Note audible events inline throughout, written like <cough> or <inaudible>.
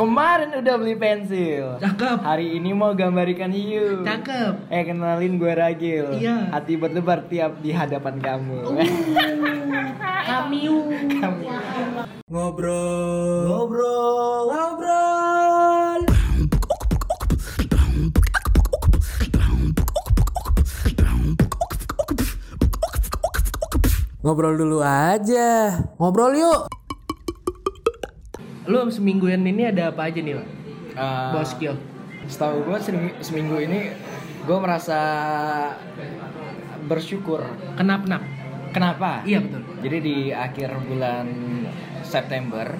Kemarin udah beli pensil. Cakep. Hari ini mau gambar ikan hiu. Cakep. Eh kenalin gue Ragil. Iya. Hati berdebar tiap di hadapan kamu. <laughs> Kamiu. Ngobrol. Ngobrol. Ngobrol. Ngobrol dulu aja. Ngobrol yuk. Lu semingguan ini ada apa aja nih, Pak? Eh, Bos Kyo. Setahu gue seminggu, ini gue merasa bersyukur. Kenapa? Nap? Kenapa? Iya betul. Jadi di akhir bulan September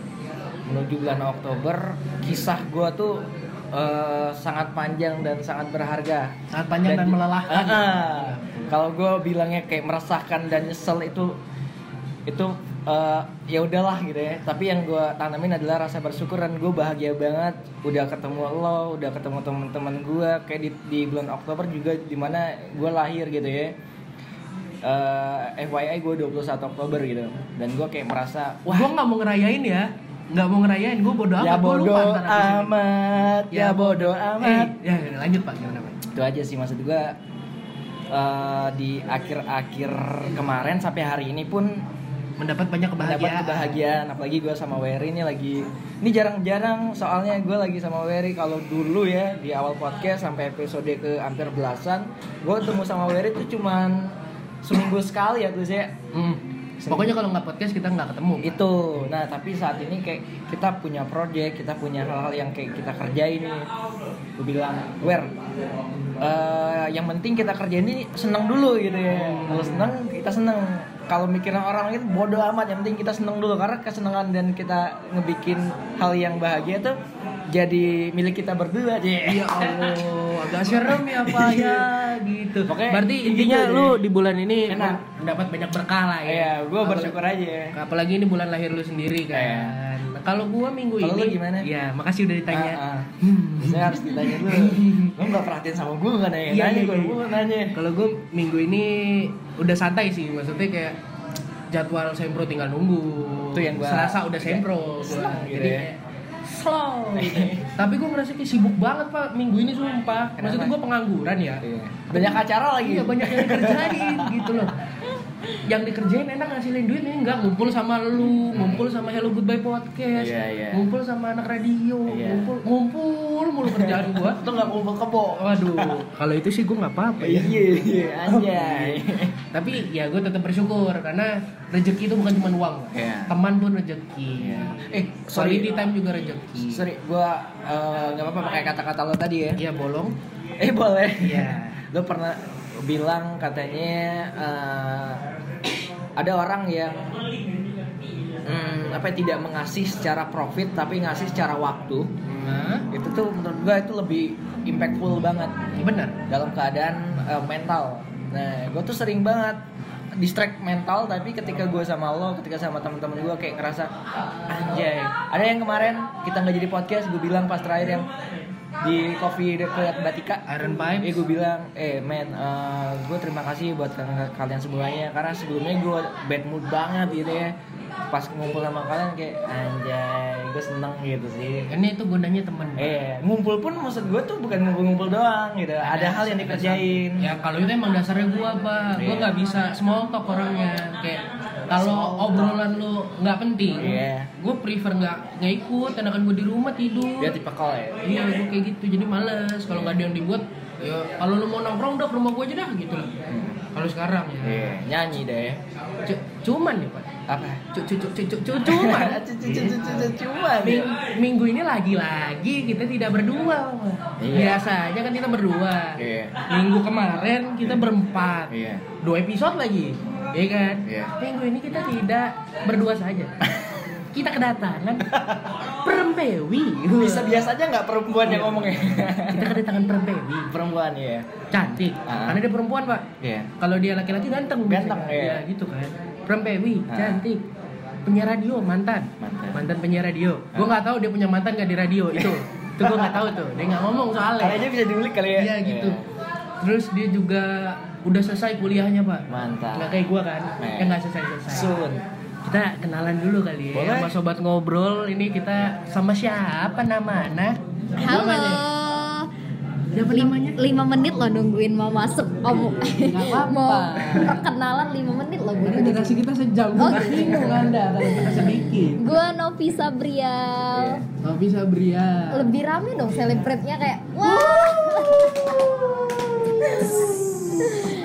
menuju bulan Oktober, kisah gue tuh eh, sangat panjang dan sangat berharga. Sangat panjang dan, di- melelahkan. Ah, ah. Kalau gue bilangnya kayak meresahkan dan nyesel itu itu eh, ya udahlah gitu ya. Tapi yang gue tanamin adalah rasa bersyukur dan gue bahagia banget udah ketemu lo, udah ketemu teman-teman gue kayak di, di bulan Oktober juga di mana gue lahir gitu ya. Eh, FYI gue 21 Oktober gitu dan gue kayak merasa Wah, gua nggak mau ngerayain ya. Nggak mau ngerayain, gua bodo amat. ya Gua lupa bodoh amat ya bodoh Eh, amat ya, ya, lanjut Pak, gimana Pak? itu aja sih maksud gue eh, di akhir-akhir kemarin sampai hari ini pun Mendapat banyak kebahagiaan. mendapat kebahagiaan. apalagi gue sama Wery ini lagi. Ini jarang-jarang soalnya gue lagi sama Wery. Kalau dulu ya di awal podcast sampai episode ke hampir belasan gue ketemu sama Wery itu cuman seminggu sekali ya tuh saya Hmm. Pokoknya kalau nggak podcast kita nggak ketemu. Itu. Nah tapi saat ini kayak kita punya project kita punya hal-hal yang kayak kita kerjain nih. Gue bilang wer eh, yang penting kita kerjain ini seneng dulu gitu ya. Kalau seneng kita seneng kalau mikirin orang itu bodoh amat yang penting kita seneng dulu karena kesenangan dan kita ngebikin hal yang bahagia tuh jadi milik kita berdua aja Iya Allah, agak serem ya Pak ya gitu. <laughs> Pokoknya Berarti gitu intinya deh. lu di bulan ini Enak. mendapat banyak berkah lah ya. Iya, gue Apalagi- bersyukur aja. Apalagi ini bulan lahir lu sendiri kan. Iya. Nah, Kalau gua minggu Kalau ini gimana? Iya, makasih udah ditanya. Ah, ah. Saya harus ditanya dulu. <laughs> Lu nggak perhatiin sama gue kan ya? Iya, Nanya iya, iya. nanya. Kalau gue minggu ini udah santai sih, maksudnya kayak jadwal sempro tinggal nunggu. Itu yang gua- Selasa udah sempro. gua. Gitu Jadi ya. slow. gitu. <laughs> Tapi gue merasa kayak sibuk banget pak minggu ini sumpah. Maksudnya Kenapa? gue pengangguran ya. Iya. Banyak acara lagi. Iya banyak yang dikerjain gitu loh. <laughs> Yang dikerjain enak ngasilin duit ini enggak ngumpul sama lu, ngumpul sama Hello Goodbye Podcast, Iya, iya. ngumpul sama anak radio, Iya. ngumpul ngumpul mulu kerjaan gua. <laughs> Itu nggak kumpul kebo. Waduh, kalau itu sih gue nggak apa-apa ya. Iya, iya, <laughs> anjay. Tapi ya gue tetap bersyukur karena rezeki itu bukan cuma uang. Iya. teman pun rezeki. Iya. Eh, sorry. Quality time juga rezeki. Sorry, gua eh, nggak apa-apa pakai kata-kata lo tadi ya. Iya bolong. Eh boleh. Iya. Lo pernah bilang katanya eh, ada orang yang hmm, apa ya, tidak mengasih secara profit tapi ngasih secara waktu. Nah, Itu tuh menurut gua itu lebih impactful banget benar. dalam keadaan eh, mental. Nah, gue tuh sering banget distract mental tapi ketika gue sama lo, ketika sama teman-teman gue kayak ngerasa anjay. Ada yang kemarin kita nggak jadi podcast, gue bilang pas terakhir yang di coffee dekat Batika. Iron Pipe. Eh gue bilang, eh men, gue terima kasih buat kal- kalian semuanya karena sebelumnya gue bad mood banget gitu ya. Pas ngumpul sama kalian kayak anjay, gue seneng gitu sih. Ini itu gunanya temen. Eh, ngumpul pun maksud gue tuh bukan ngumpul-ngumpul doang gitu. Ada, hal yang dikerjain. Ya kalau itu emang dasarnya gua apa? Gua Iya. nggak bisa small talk orangnya. Kayak kalau obrolan lu nggak penting, Iya. gue prefer nggak nggak ikut. Enakan gue di rumah tidur. Dia tipe call ya. Iya, gue kayak gitu. Jadi males. Kalau nggak ada yang dibuat, ya kalau lu mau nongkrong udah ke rumah gue aja dah gitu lah. Kalau sekarang ya. Iya, nyanyi deh. cu- cuman ya pak. Apa? Cu- cu- cu- cu- cu- cu- cuman. <laughs> Cu- cu- cu- cu- cu- Cuman. Ming- minggu ini lagi-lagi kita tidak berdua. Iya. Biasanya kan kita berdua. Iya. Minggu kemarin kita berempat. Iya. Dua episode lagi. Iya kan? Iya. Minggu ini kita tidak berdua saja. <laughs> kita kedatangan perempewi. Bisa biasa aja nggak perempuan yang ngomongnya? Kita kedatangan perempewi. perempuan ya. Cantik. Ah. Karena dia perempuan, Pak. Iya. Kalau dia laki-laki ganteng. Ganteng, iya. Ya, gitu kan. Perempewi, Ah. cantik. Penyiar radio, mantan. Mantan. penyiar radio. Gue nggak tahu dia punya mantan nggak di radio itu. itu gue nggak tahu tuh. Dia nggak ngomong soalnya. Aja bisa diulik kali ya. Iya gitu. Terus dia juga udah selesai kuliahnya pak. Mantap. Nggak kayak gue kan, Nah. yang nggak selesai selesai. Sun. Kita kenalan dulu kali ya. Boleh. sama sobat ngobrol ini kita sama siapa namanya? Halo. Namanya? siapa Lim- namanya? Lima menit lo nungguin mau masuk. Om Nggak apa-apa. <laughs> mau perkenalan lima menit lo Ini gue durasi kita sejam Oh, Kita bingung anda kita sedikit gue Novi Sabrial. Tapi Sabria lebih rame dong selebrate-nya kayak wah. Ih.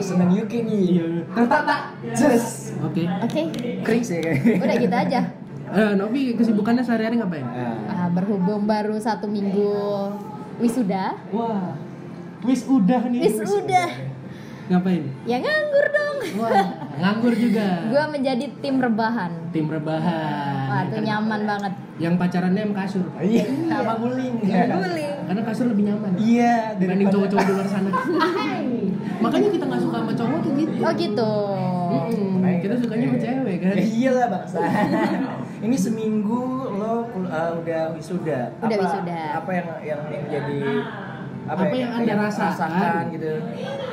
Seneng Yuki nih. Iya. Tata. Just. Oke oke sih kayaknya. udah gitu aja Eh, Novi kesibukannya sehari-hari ngapain? Ah, berhubung baru satu minggu wisuda Wah Wis udah nih wisuda Ngapain? ya nganggur dong. Wah nganggur juga. <laughs> Gue menjadi tim rebahan. Tim rebahan. Wah itu nyaman banget. Yang pacarannya em kasur Iya, sama guling. guling. Karena kasur lebih nyaman. Iya, Dibanding cowok-cowok di luar sana. <laughs> Makanya kita gak suka sama cowok tuh gitu. Oh gitu. Mm-mm, Kita sukanya sama cewek kan? Eh, iya lah bangsa. <laughs> Ini seminggu lo uh, udah wisuda. Udah apa, wisuda. Apa yang yang menjadi Apa yang Anda rasakan? gitu?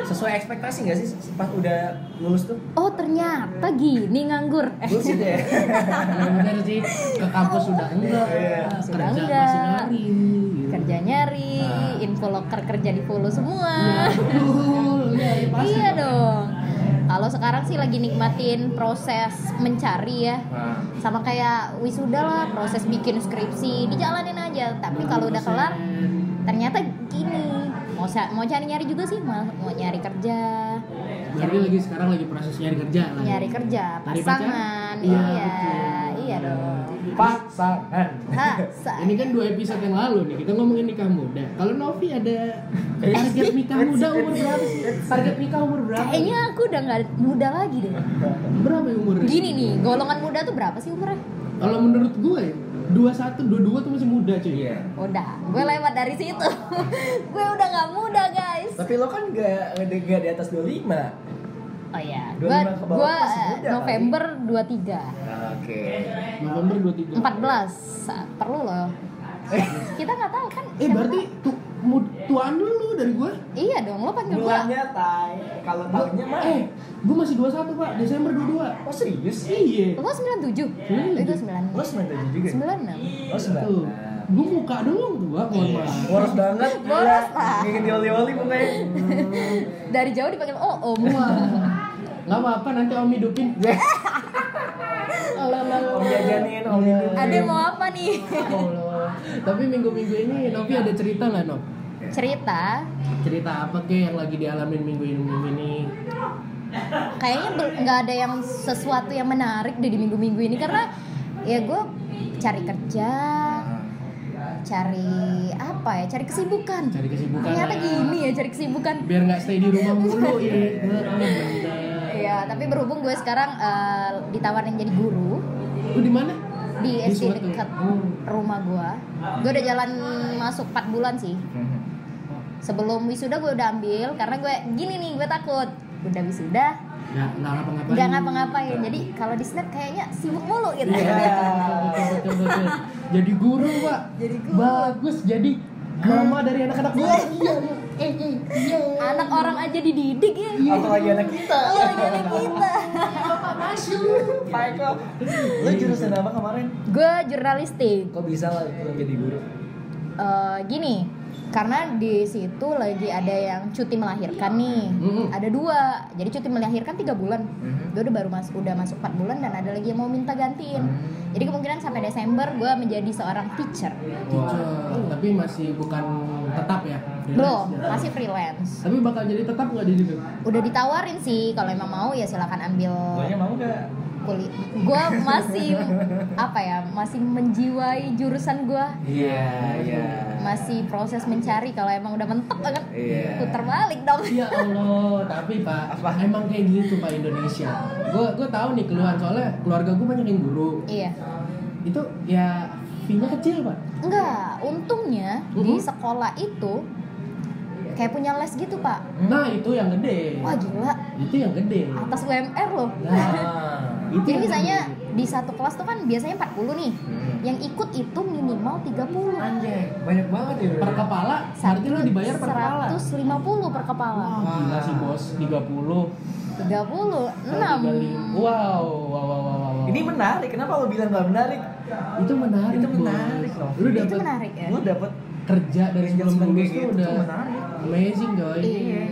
Sesuai ekspektasi nggak sih pas udah lulus tuh? Oh ternyata gini nganggur. Eh, <laughs> Bullshit ya. Bener sih Ke kampus sudah enggak Iya. Sudah Kerja enggak. masih nyari gitu. kerja nyari, info loker kerja di follow semua. Iya, Betul Iya iya, pasti Iya dong. Kalau sekarang sih lagi nikmatin proses mencari ya. Nah, Sama kayak wisuda lah, proses bikin skripsi dijalanin aja. Tapi kalau udah kelar, ternyata gini. Mau sa- mau cari-nyari juga sih, mau, mau nyari kerja. Berarti lagi sekarang lagi proses nyari kerja lah Nyari kerja, Cari pasangan. pacar? Iya, Iya, iya dong. pasangan. Ha, Ini kan dua episode yang lalu nih, kita ngomongin nikah muda. Kalau Novi ada target nikah <laughs> muda umur berapa sih? Target nikah umur berapa? Kayaknya aku udah nggak muda lagi deh. berapa ya umurnya? Gini nih, golongan muda tuh berapa sih umurnya? Kalau menurut gue, 21, 22 tuh masih muda cuy. Iya. Udah, gue lewat dari situ. <laughs> gue udah nggak muda guys. Tapi lo kan gak, gak di atas 25 Oh iya, 25 gue gue muda kali. November 23 Oke November 23. 14 Sa- perlu loh. <laughs> Kita nggak tahu kan. Eh berarti tu, mud, tuaan dulu dari gue. Iya dong, lo panggil gue. Bulannya tay Kalau tahunnya mah Eh, gue masih 21 pak, Desember 22. Oh serius? Iya. Lo 97? Hmm. Itu Lo 96 97 juga? 96 Oh Tuh, 96 gue muka doang tuh pak, mohon maaf. Boros banget Boros lah. Ingin dioli-oli pokoknya <laughs> Dari jauh dipanggil oh om Gak apa-apa nanti om hidupin. <laughs> Om jajanin, om hidupin Ada mau apa nih? <laughs> Tapi minggu-minggu ini Novi ada cerita nggak Nov? Cerita Cerita apa ke yang lagi dialamin minggu ini minggu ini? kayaknya nggak ada yang sesuatu yang menarik deh di minggu-minggu ini karena ya gue cari kerja cari apa ya cari kesibukan Cari kesibukan. ternyata lah. gini ya cari kesibukan Biar nggak stay di rumah <laughs> mulu ya. Heeh, bener. ya tapi berhubung gue sekarang eh, ditawarin jadi guru Lu di mana? Di SD dekat Oh. rumah gue gue udah jalan masuk 4 bulan sih sebelum wisuda gue udah ambil karena gue gini nih gue takut udah wisuda Nggak ngapa-ngapain. nggak ngapa-ngapain jadi kalau di snap kayaknya sibuk mulu gitu Iya, betul, <laughs> betul, betul. Jadi guru pak. Jadi guru. Bagus. Jadi mama dari anak-anak gue. Iya. Eh, eh, iya. anak orang aja dididik ya Apalagi anak kita apalagi anak kita <laughs> Eko Lo jurusan apa kemarin? gue jurnalistik Kok bisa lah lo jadi guru? Eh, gini karena di situ lagi ada yang cuti melahirkan nih Mm-mm. ada dua jadi cuti melahirkan tiga bulan Mhm. gue udah baru masuk udah masuk 4 bulan dan ada lagi yang mau minta gantiin jadi kemungkinan sampai Desember gue menjadi seorang teacher Teacher. Tapi masih bukan tetap ya? Freelance belum ya? masih freelance Tapi bakal jadi tetap nggak di situ? udah ditawarin sih kalau emang mau ya silakan ambil Gue mau gak? gue masih apa ya masih menjiwai jurusan gue Iya, iya masih proses mencari kalau emang udah mentok banget Iya. putar balik dong Ya Allah, tapi Pak, Apa? emang kayak gitu Pak Indonesia. Gue gue tahu nih keluhan soalnya keluarga gue banyak yang guru. iya Itu ya fee-nya kecil Pak. enggak untungnya di Mhm. sekolah itu kayak punya les gitu pak Nah itu yang gede. wah gila Itu yang gede. atas UMR loh Nah, <laughs> itu jadi misalnya gede. di satu kelas tuh kan biasanya 40 nih Hmm. yang ikut itu minimal 30 Anjay, banyak banget ya per kepala, berarti lu dibayar per kepala. 150 per kepala Wah, gila sih bos, 30 30 kali 6 Wow, wow, wow, wow, wow. Ini menarik. Kenapa lo bilang gak menarik? Itu menarik. Itu menarik loh. Lu itu dapet menarik ya Lo dapet kerja dari sebelum Sendiri lulus tuh gitu, udah menarik. amazing coy. iya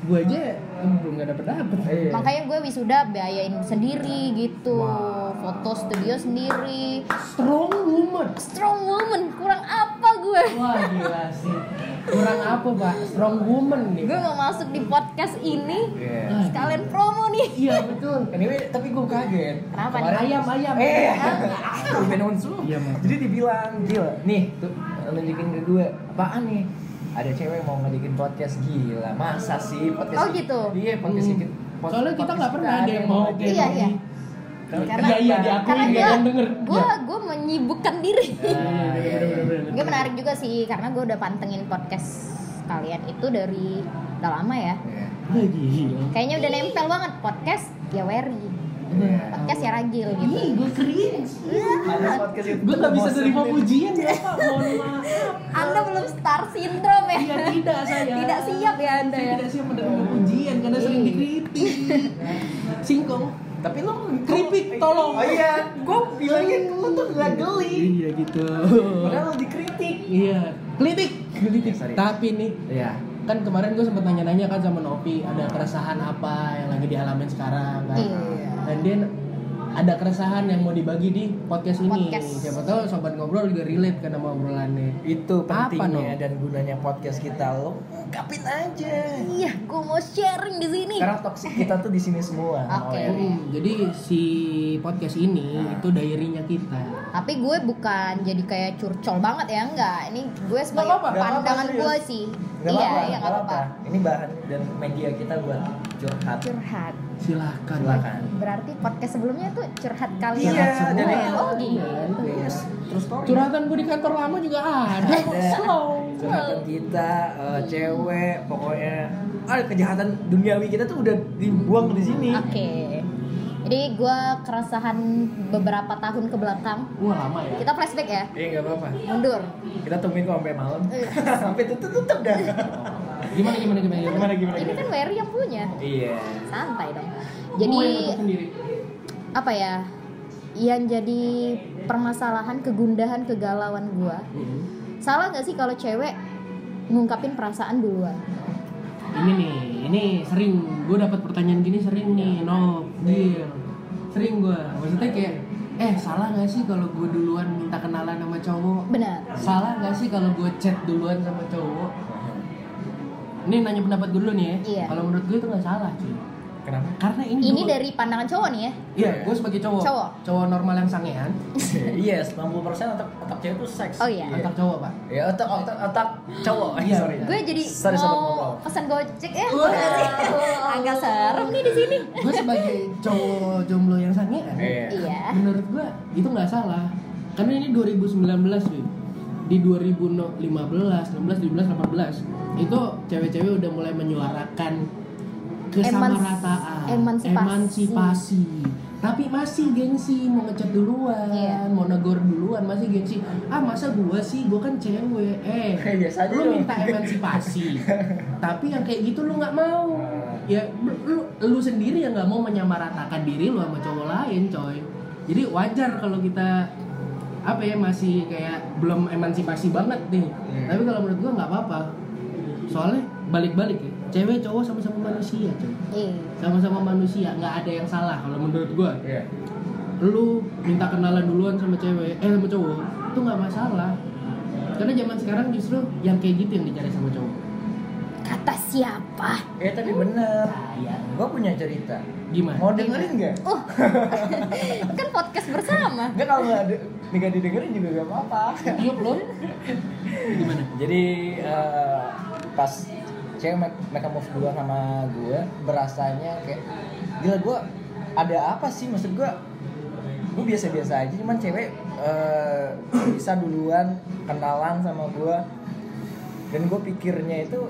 Gue aja belum gak dapet dapet. Iya. makanya gue wisuda biayain sendiri gitu Wow. foto studio sendiri Strong woman. strong woman kurang apa gue Wah gila sih. Kurang apa pak? Strong woman nih. gue mau masuk di podcast ini Iya. Ah, sekalian promo nih Iya betul. Anyway, tapi gue kaget. Kenapa? Kemarin- Ayam ayam. Eh, lu. <laughs> Iya, Mas. Jadi dibilang, gila. Nih, tuh nunjukin ke gue. Apaan nih? Ada cewek mau ngajakin podcast gila. Masa sih podcast? Oh, gitu? Iya, podcast Hmm. pod- Soalnya kita nggak pernah ada yang mau kayak Iya, gini. iya. Karena Iya iya diakui karena gue denger. gue Iya. gue menyibukkan diri Iya, iya, bener, bener, bener. gue menarik juga sih karena gue udah pantengin podcast kalian itu dari udah lama ya Iya. Ah, kayaknya udah nempel banget podcast ya Wery Iya. podcast ya Ragil gitu Ih, gue cringe. Ada podcast itu Gue nggak bisa terima pujian ya pak. Mohon maaf. Anda belum star syndrome ya Iya tidak saya. Tidak siap ya Anda Saya ya? tidak siap menerima pujian karena sering Iya. dikritik. <laughs> Singkong. Tapi lo Keripik, tolong. Oh iya, gue bilangin lo tuh gak geli. Iya gitu. Padahal lo dikritik. Iya. Kritik. Kritik. Sorry. Tapi nih Iya. kan kemarin gue sempat nanya-nanya kan sama Novi ada keresahan apa yang lagi dialamin sekarang kan Iya. dan dia ada keresahan yang mau dibagi di podcast ini Podcast. siapa tahu sobat ngobrol juga relate kan sama obrolannya Itu Apa, pentingnya no? dan gunanya podcast kita lo ungkapin aja. iya gue mau sharing di sini Karena toksik kita tuh di sini semua. Oke. Oh, ya. Hmm, jadi si podcast ini itu diary-nya kita tapi gue bukan jadi kayak curcol banget ya enggak ini gue sebagai nggak pandangan gue sih Nggak iya apa-apa, iya nggak apa-apa Ini bahan dan media kita buat curhat. curhat silahkan Silakan. berarti podcast sebelumnya tuh curhat kalian Iya, semua. dan ya? itu oh gitu Yes, terus story. curhatan gue di kantor lama juga ada <laughs> slow Curhatan kita, eh, cewek, pokoknya ada kejahatan duniawi kita tuh udah dibuang di sini. oke jadi gue keresahan beberapa tahun ke belakang wah lama ya kita flashback ya Iya nggak apa-apa. mundur Kita tungguin kok sampai malam. Eh. <laughs> sampai tutup tutup dah. gimana gimana gimana gimana Gimana gimana? ini kan Wery yang punya Iya. santai dong jadi apa ya yang jadi permasalahan kegundahan kegalauan gua Hmm. salah nggak sih kalau cewek ngungkapin perasaan duluan ini nih ini sering. Gue dapat pertanyaan gini sering nih no deal sering gue maksudnya kayak eh salah nggak sih kalau gue duluan minta kenalan sama cowok? Benar. Salah nggak sih kalau gue chat duluan sama cowok? Ini nanya pendapat gue dulu nih ya. Iya. kalau menurut gue itu nggak salah cuy Kenapa? karena ini ini dua- dari pandangan cowok nih ya iya gue sebagai cowok Cowok. cowok normal yang sangean Yes, 90% otak otak cewek tuh seks. Oh, iya. otak cowok pak Ya otak otak otak cowok. Iya, sorry. iya. gue jadi Sorry, mau pesan gojek ya Wah. sih? agak serem nih di sini gue sebagai cowok jomblo yang sangean Iya. iya menurut gua itu nggak salah karena ini 2019 Win. di 2015, 16, 17, 18 itu cewek-cewek udah mulai menyuarakan kesamarataan, Emans- emansipasi. emansipasi. Tapi masih gengsi mau ngechat duluan, Iya. mau negor duluan masih gengsi. Ah masa gua sih, gua kan cewek. Eh, <laughs> Biasa aja lu dong. minta emansipasi. <laughs> Tapi yang kayak gitu lu nggak mau. Ya lu, lu sendiri yang nggak mau menyamaratakan diri lu sama cowok lain, coy. Jadi wajar kalau kita apa ya masih kayak belum emansipasi banget nih. Hmm. Tapi kalau menurut gua nggak apa-apa. Soalnya balik-balik ya, cewek cowok sama-sama manusia, coy. Iya. Sama-sama manusia, nggak ada yang salah kalau menurut gua. Iya. Lu minta kenalan duluan sama cewek, eh sama cowok, itu nggak masalah. Karena zaman sekarang justru yang kayak gitu yang dicari sama cowok. kata siapa Eh tapi bener. Saya. Gua punya cerita. Gimana? Mau dengerin nggak? uh <laughs> kan podcast bersama Enggak kalau nggak nggak didengerin juga gak apa-apa. Yuk lo. Gimana? Jadi eh, pas cewek make, make a move duluan sama gue berasanya kayak gila gue ada apa sih maksud gue gue biasa-biasa aja cuman cewek eh, bisa duluan kenalan sama gue dan gue pikirnya itu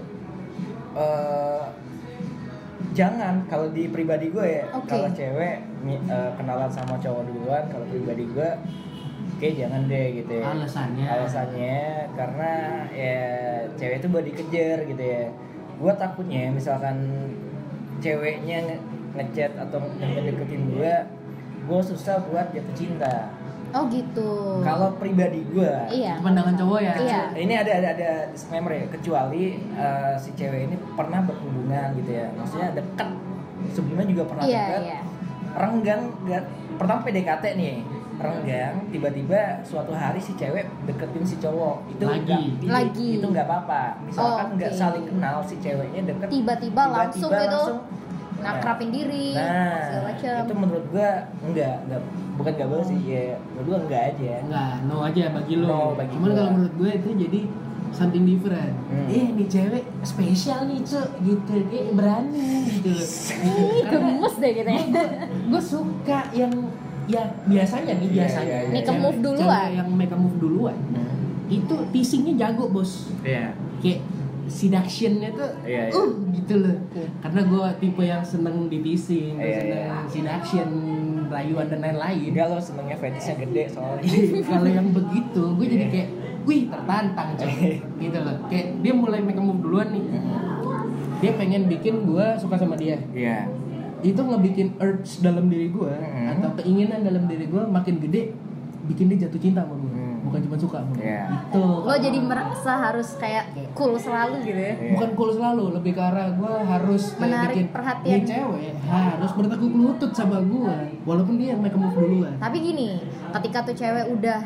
eh, jangan kalau di pribadi gue ya Oke. kalau cewek eh, kenalan sama cowok duluan kalau pribadi gue kayak jangan deh gitu ya Alasannya. alasannya karena ya cewek itu buat dikejar gitu ya gue takutnya misalkan ceweknya nge- ngechat atau ngedeketin gue gue susah buat jatuh cinta. Oh gitu. Kalau pribadi gue, iya. Pandangan cowok ya. Iya. ini ada ada ada disclaimer ya kecuali eh, si cewek ini pernah berhubungan gitu ya maksudnya deket sebelumnya juga pernah Iya, deket iya. renggang nggak pertama PDKT nih renggang tiba-tiba suatu hari si cewek deketin si cowok itu Lagi. nggak- Lagi. itu nggak apa-apa misalkan Oh, nggak oke. saling kenal si ceweknya deket Tiba-tiba langsung gitu. Nakrapin diri, nah segala macam. itu menurut gua enggak enggak bukan enggak boleh sih ya menurut gua enggak aja Enggak, no aja bagi lo. No bagi Cuman gua. kalau menurut gue itu jadi something different. Hmm. Eh, nih cewek spesial nih, Cuk, gitu. Dia berani gitu. Ih, gemes deh gitu ya. gue suka yang ya biasanya nih Iya, biasanya. iya, iya. Make a move duluan. yang make a move duluan. Hmm. Itu teasingnya jago, Bos. Iya. Kayak seductionnya tuh Iya, iya. uh gitu loh karena gue tipe yang seneng di teasing Iya, seneng iya. seduction rayuan dan lain-lain Enggak lo senengnya fetishnya gede soalnya kalau yang begitu gue jadi Iya. kayak wih tertantang coy gitu loh kayak dia mulai make a move duluan nih dia pengen bikin gue suka sama dia Iya. Itu ngebikin urge dalam diri gue Mhm. atau keinginan dalam diri gue makin gede bikin dia jatuh cinta sama gue Hmm. bukan cuma suka sama gue Iya. itu Lo jadi merasa harus kayak cool selalu gitu ya. Iya. bukan cool selalu lebih ke arah gue harus Menarik bikin perhatian. nih cewek harus bertekuk lutut sama gue walaupun dia yang make move duluan Tapi gini, ketika tuh cewek udah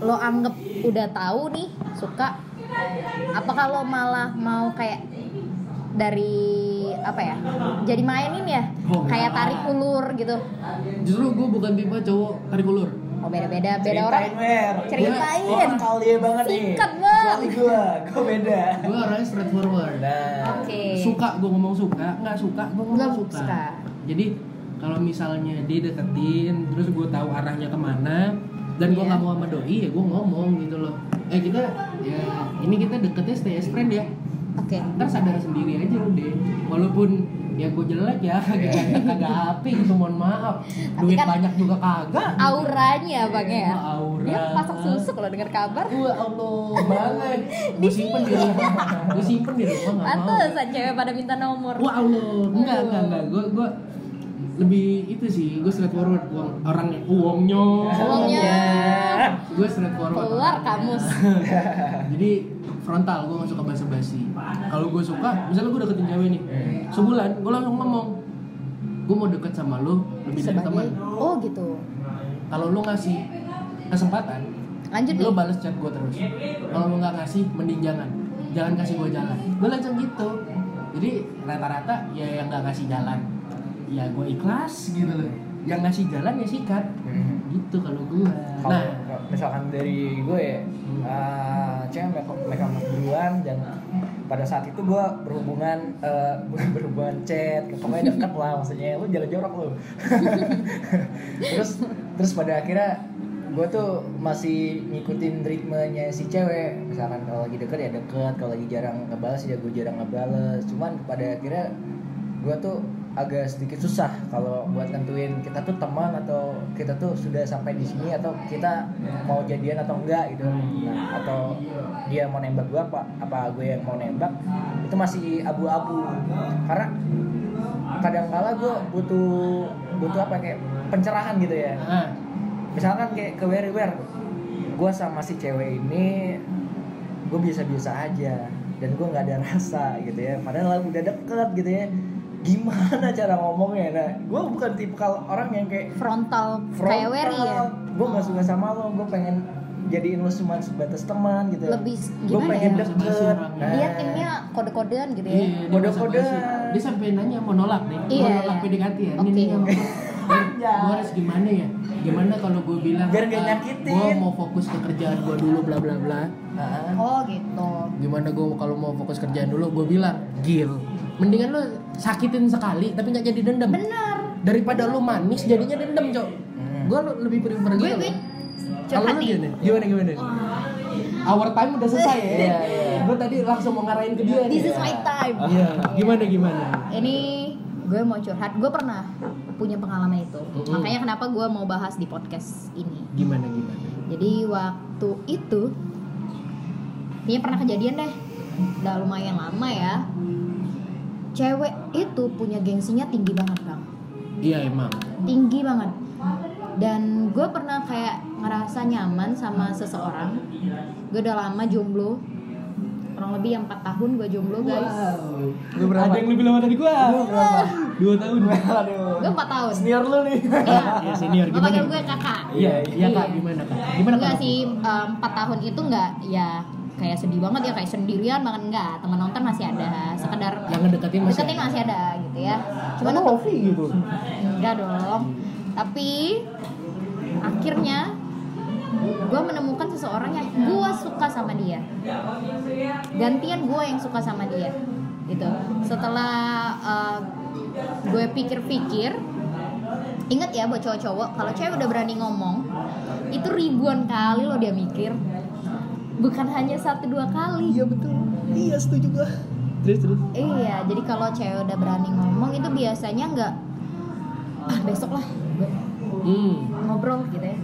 lo anggap udah tahu nih suka, apakah lo malah mau kayak dari apa ya? Jadi mainin ya, Oh, kayak tarik ulur gitu. justru gue bukan tipe cowok tarik ulur Oh beda-beda, beda orang. Ceritain, Mer. Ceritain. Gua kenal dia banget nih. Singkat, Bang. Kecuali gua, gua beda. gue orangnya straightforward Nah. Oke. suka gue ngomong suka nggak suka gue ngomong Nggak suka. suka. jadi kalau misalnya dia deketin terus gue tahu arahnya ke mana dan gue Iya. nggak mau sama doi ya gue ngomong gitu loh eh kita ya ini kita deketnya stay as friend ya Oke. ntar sadar sendiri aja udah walaupun ya gue jelek ya <laughs> kagak kagak api gitu mohon maaf duit kan banyak juga kagak Auranya bang ya. Wah, aura. Dia pasang susu kalau dengar kabar. Wah Allah banget <laughs> gue simpen di rumah gue simpen di rumah nggak mau Pantesan cewek pada minta nomor. Wah Allah, enggak enggak enggak, gue gue lebih itu sih, gue straightforward uang orang uangnya, Uangnya. gue straightforward. Keluar kamus. <laughs> Jadi frontal, gue gak suka basa-basi. Kalau gue suka, misalnya gue deketin cewek nih, sebulan, gue langsung ngomong, gue mau deket sama lo lebih dari teman. Oh gitu. Kalau lo ngasih kesempatan, Lanjut lo balas chat gue terus. Kalau lo nggak ngasih, mending jangan, jangan kasih gue jalan. Gue langsung gitu. Jadi rata-rata ya yang nggak ngasih jalan, ya gue ikhlas gitu loh. Yang ngasih jalan ya sikat. Hmm. Gitu kalau gue. Nah, misalkan dari gue ya, eh, cewek make make up duluan dan pada saat itu gue berhubungan <laughs> bukan berhubungan chat, pokoknya deket lah maksudnya. Lu jalan jorok lu. <laughs> terus terus pada akhirnya gue tuh masih ngikutin ritmenya si cewek. Misalkan kalau lagi deket ya deket kalau lagi jarang ngebales ya gue jarang ngebales. Cuman pada akhirnya gue tuh agak sedikit susah kalau buat nentuin kita tuh teman atau kita tuh sudah sampai di sini atau kita mau jadian atau enggak gitu. Nah, atau dia mau nembak gue apa apa gue yang mau nembak itu masih abu-abu. Karena kadang-kala gue butuh butuh apa kayak pencerahan gitu ya. Misalkan kayak ke Very Wear gue sama si cewek ini gue biasa-biasa aja dan gue nggak ada rasa gitu ya. Padahal udah deket gitu ya gimana cara ngomongnya nah gue bukan tipe kalau orang yang kayak Frontal, kayak Wery ya. gue nggak suka sama lo gue pengen jadiin lo cuma sebatas teman gitu Lebih gue gimana pengen ya? deket Basa-basi Dia timnya kode-kodean gitu ya. iya, dia Kode-kodean. Dia sampai nanya mau nolak nih, Iya, mau nolak iya. PDKT ya. Oke. Ini <laughs> gue harus gimana ya? Gimana kalau gue bilang Biar gak nyakitin. Gue mau fokus ke kerjaan gue dulu bla bla bla. Nah, Oh gitu. gimana gue kalau mau fokus kerjaan dulu gue bilang gil mendingan lo sakitin sekali tapi nggak jadi dendam Bener. daripada lo manis jadinya dendam cok Hmm. gue lebih prefer Gue gitu gue kalau nih. gimana gimana gimana our time udah selesai ya <laughs> Iya, iya. gue tadi langsung mau ngarahin ke dia nih. This is my time. iya gimana gimana Ini gue mau curhat. Gue pernah punya pengalaman itu. Mm-mm. Makanya kenapa gue mau bahas di podcast ini. gimana gimana Jadi waktu itu Kayaknya pernah kejadian deh Udah lumayan lama ya Cewek itu punya gengsinya tinggi banget bang Iya emang. tinggi banget dan gue pernah kayak ngerasa nyaman sama seseorang gue udah lama jomblo kurang lebih yang 4 tahun gue jomblo guys Lu berapa? Ada yang lebih lama dari berapa? Dua tahun. Aduh. gue 4 tahun Senior lu nih. Iya. Ya senior gimana? panggil gue kakak Iya, iya kak. Iya. Gimana kak? Gimana enggak kak? sih em, 4 tahun itu enggak ya kayak sedih banget ya kayak sendirian banget. Enggak teman nonton masih ada. Sekedar Yang ngedeketin masih deketin masih ada gitu ya. Cuma Cuman untuk Ovi gitu. enggak dong. Tapi akhirnya gue menemukan seseorang yang gue suka sama dia. Gantian gue yang suka sama dia gitu. Setelah uh, gue pikir-pikir ingat ya buat cowok-cowok kalau cewek udah berani ngomong itu ribuan kali loh dia mikir bukan hanya satu dua kali Iya betul. Iya setuju gua. Terus terus. Iya, jadi kalau cewek udah berani ngomong itu biasanya nggak ah besok lah Hmm. ngobrol gitu ya.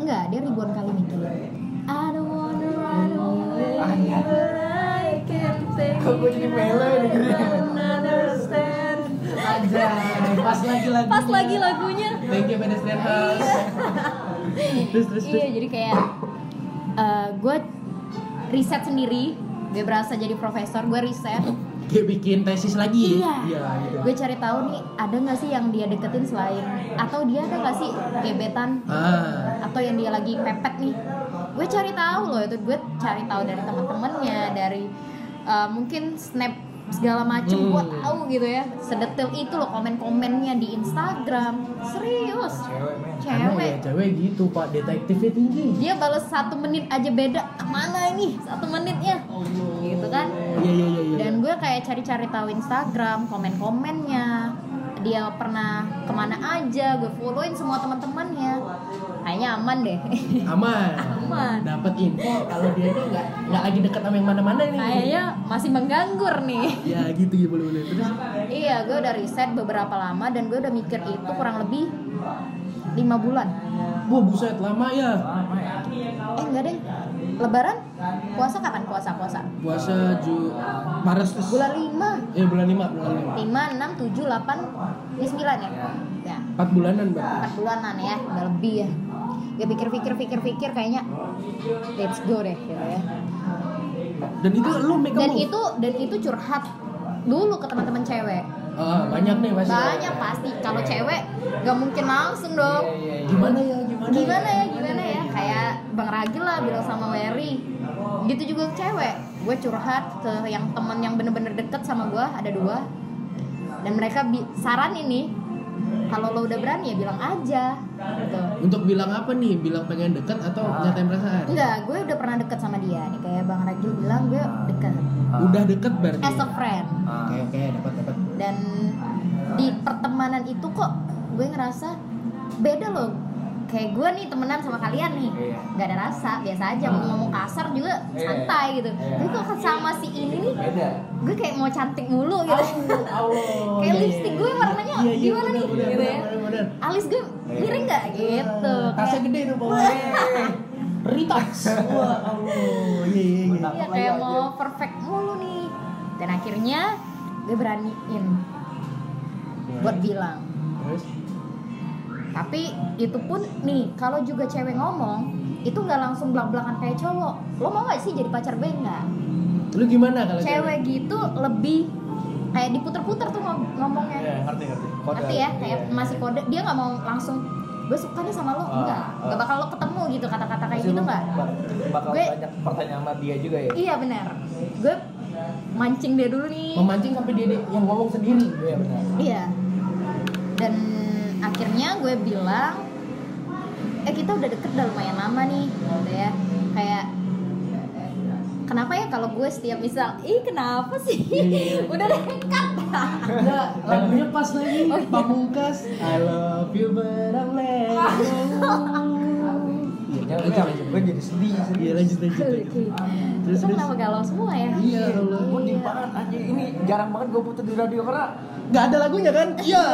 Enggak, dia ribuan kali mikir. I don't wanna run away, but I can't take Kok gue jadi melo ya understand. Aja. Pas lagi lagu. Pas lagi lagunya. Thank you pedestrian house. terus terus terus. Iya, jadi kayak gue riset sendiri. Gue berasa jadi profesor, gue riset. Kayak bikin tesis lagi. Iya. Iya gitu. Gue cari tahu nih ada nggak sih yang dia deketin selain atau dia ada nggak sih gebetan Ah. atau yang dia lagi pepet nih gue cari tahu loh itu gue cari tahu dari teman-temannya dari uh, mungkin snap segala macem gue Hmm. tahu gitu ya sedetil itu loh komen-komennya di Instagram serius Cewek men. Cewek ya cewek gitu pak detektifnya tinggi. dia balas satu menit aja beda ke mana ini satu menitnya gitu kan Iya iya iya. iya. dan gue kayak cari-cari tahu Instagram komen-komennya dia pernah ke mana aja gue followin semua teman-temannya kayaknya aman deh. <laughs> Aman. aman. Dapat info kalau dia tuh nggak nggak lagi dekat sama yang mana-mana nih. kayaknya masih menganggur nih. Ya gitu ya boleh boleh. Terus? Iya gue udah riset beberapa lama dan gue udah mikir itu kurang lebih lima bulan. Wah buset lama ya. eh enggak deh. Lebaran? Puasa kapan? Puasa puasa. Puasa Ju Maret. Bulan lima. Eh bulan lima bulan lima. lima enam tujuh delapan ini sembilan ya? Ya. Empat bulanan berarti. empat bulanan ya udah lebih ya gue pikir-pikir pikir-pikir kayaknya let's go deh gitu ya. Dan itu lu make dan move? itu dan itu curhat dulu ke teman-teman cewek. Ah, banyak nih pasti. banyak pasti. Kalau cewek gak mungkin langsung dong. Gimana ya gimana? gimana ya gimana ya? Kayak bang Ragil lah bilang sama Wery gitu juga cewek. Gue curhat ke yang temen yang bener-bener deket sama gue ada dua. Dan mereka bi- saran ini kalau lo udah berani ya bilang aja gitu Untuk bilang apa nih? Bilang pengen dekat atau Ah. nyatain perasaan? enggak gue udah pernah deket sama dia nih kayak bang Ragil bilang gue deket Udah deket berarti. as a friend Oke oke dapat dapat. dan di pertemanan itu kok gue ngerasa beda loh kayak gue nih temenan sama kalian nih. Iya. nggak ada rasa biasa aja. Mau ngomong kasar juga Iya. santai gitu. Iya. tapi kok sama si ini nih gue kayak mau cantik mulu gitu. <laughs> Kayak lipstick gue warnanya Iya, iya, gimana nih? gitu ya. alis gue miring nggak? Gitu. Tasnya gede tuh bawahnya. <laughs> Ritas. Wah Allah. Iya iya iya. Iya kayak mau perfect mulu nih. Dan akhirnya gue beraniin buat bilang. Terus? Tapi itu pun nih kalau juga cewek ngomong itu nggak langsung belak belakan kayak cowok lo mau nggak sih jadi pacar gue nggak Lu gimana kalau cewek gitu lebih kayak diputer-puter tuh ngom- ngomongnya Iya, ngerti ngerti. Kode. ngerti ya kayak Iya. masih kode dia nggak mau langsung gue suka nih sama lo Ah, enggak ah. nggak bakal lo ketemu gitu kata-kata kayak gitu lu nggak bak- Bakal Gue- banyak pertanyaan sama dia juga ya. iya benar gue mancing dia dulu nih Memancing sampai dia dia yang ngomong sendiri. Iya benar. Iya. Dan akhirnya gue bilang, eh kita udah deket udah lumayan lama nih, gitu ya. Kayak kenapa ya kalau gue setiap misal, ih kenapa sih? Iya. <laughs> udah dekat. Enggak, lagunya pas lagi. Oh, iya. Pamungkas. I love you but I'm letting go. <laughs> Iya, Lanjut, gue, jadi sedih sedih. Iya lanjut lanjut. Lanjut. Terus terus. kenapa galau semua ya? Iya Allah. Gue di banget aja ini jarang banget gue putar di radio karena Gak ada lagunya kan? <laughs> Iya.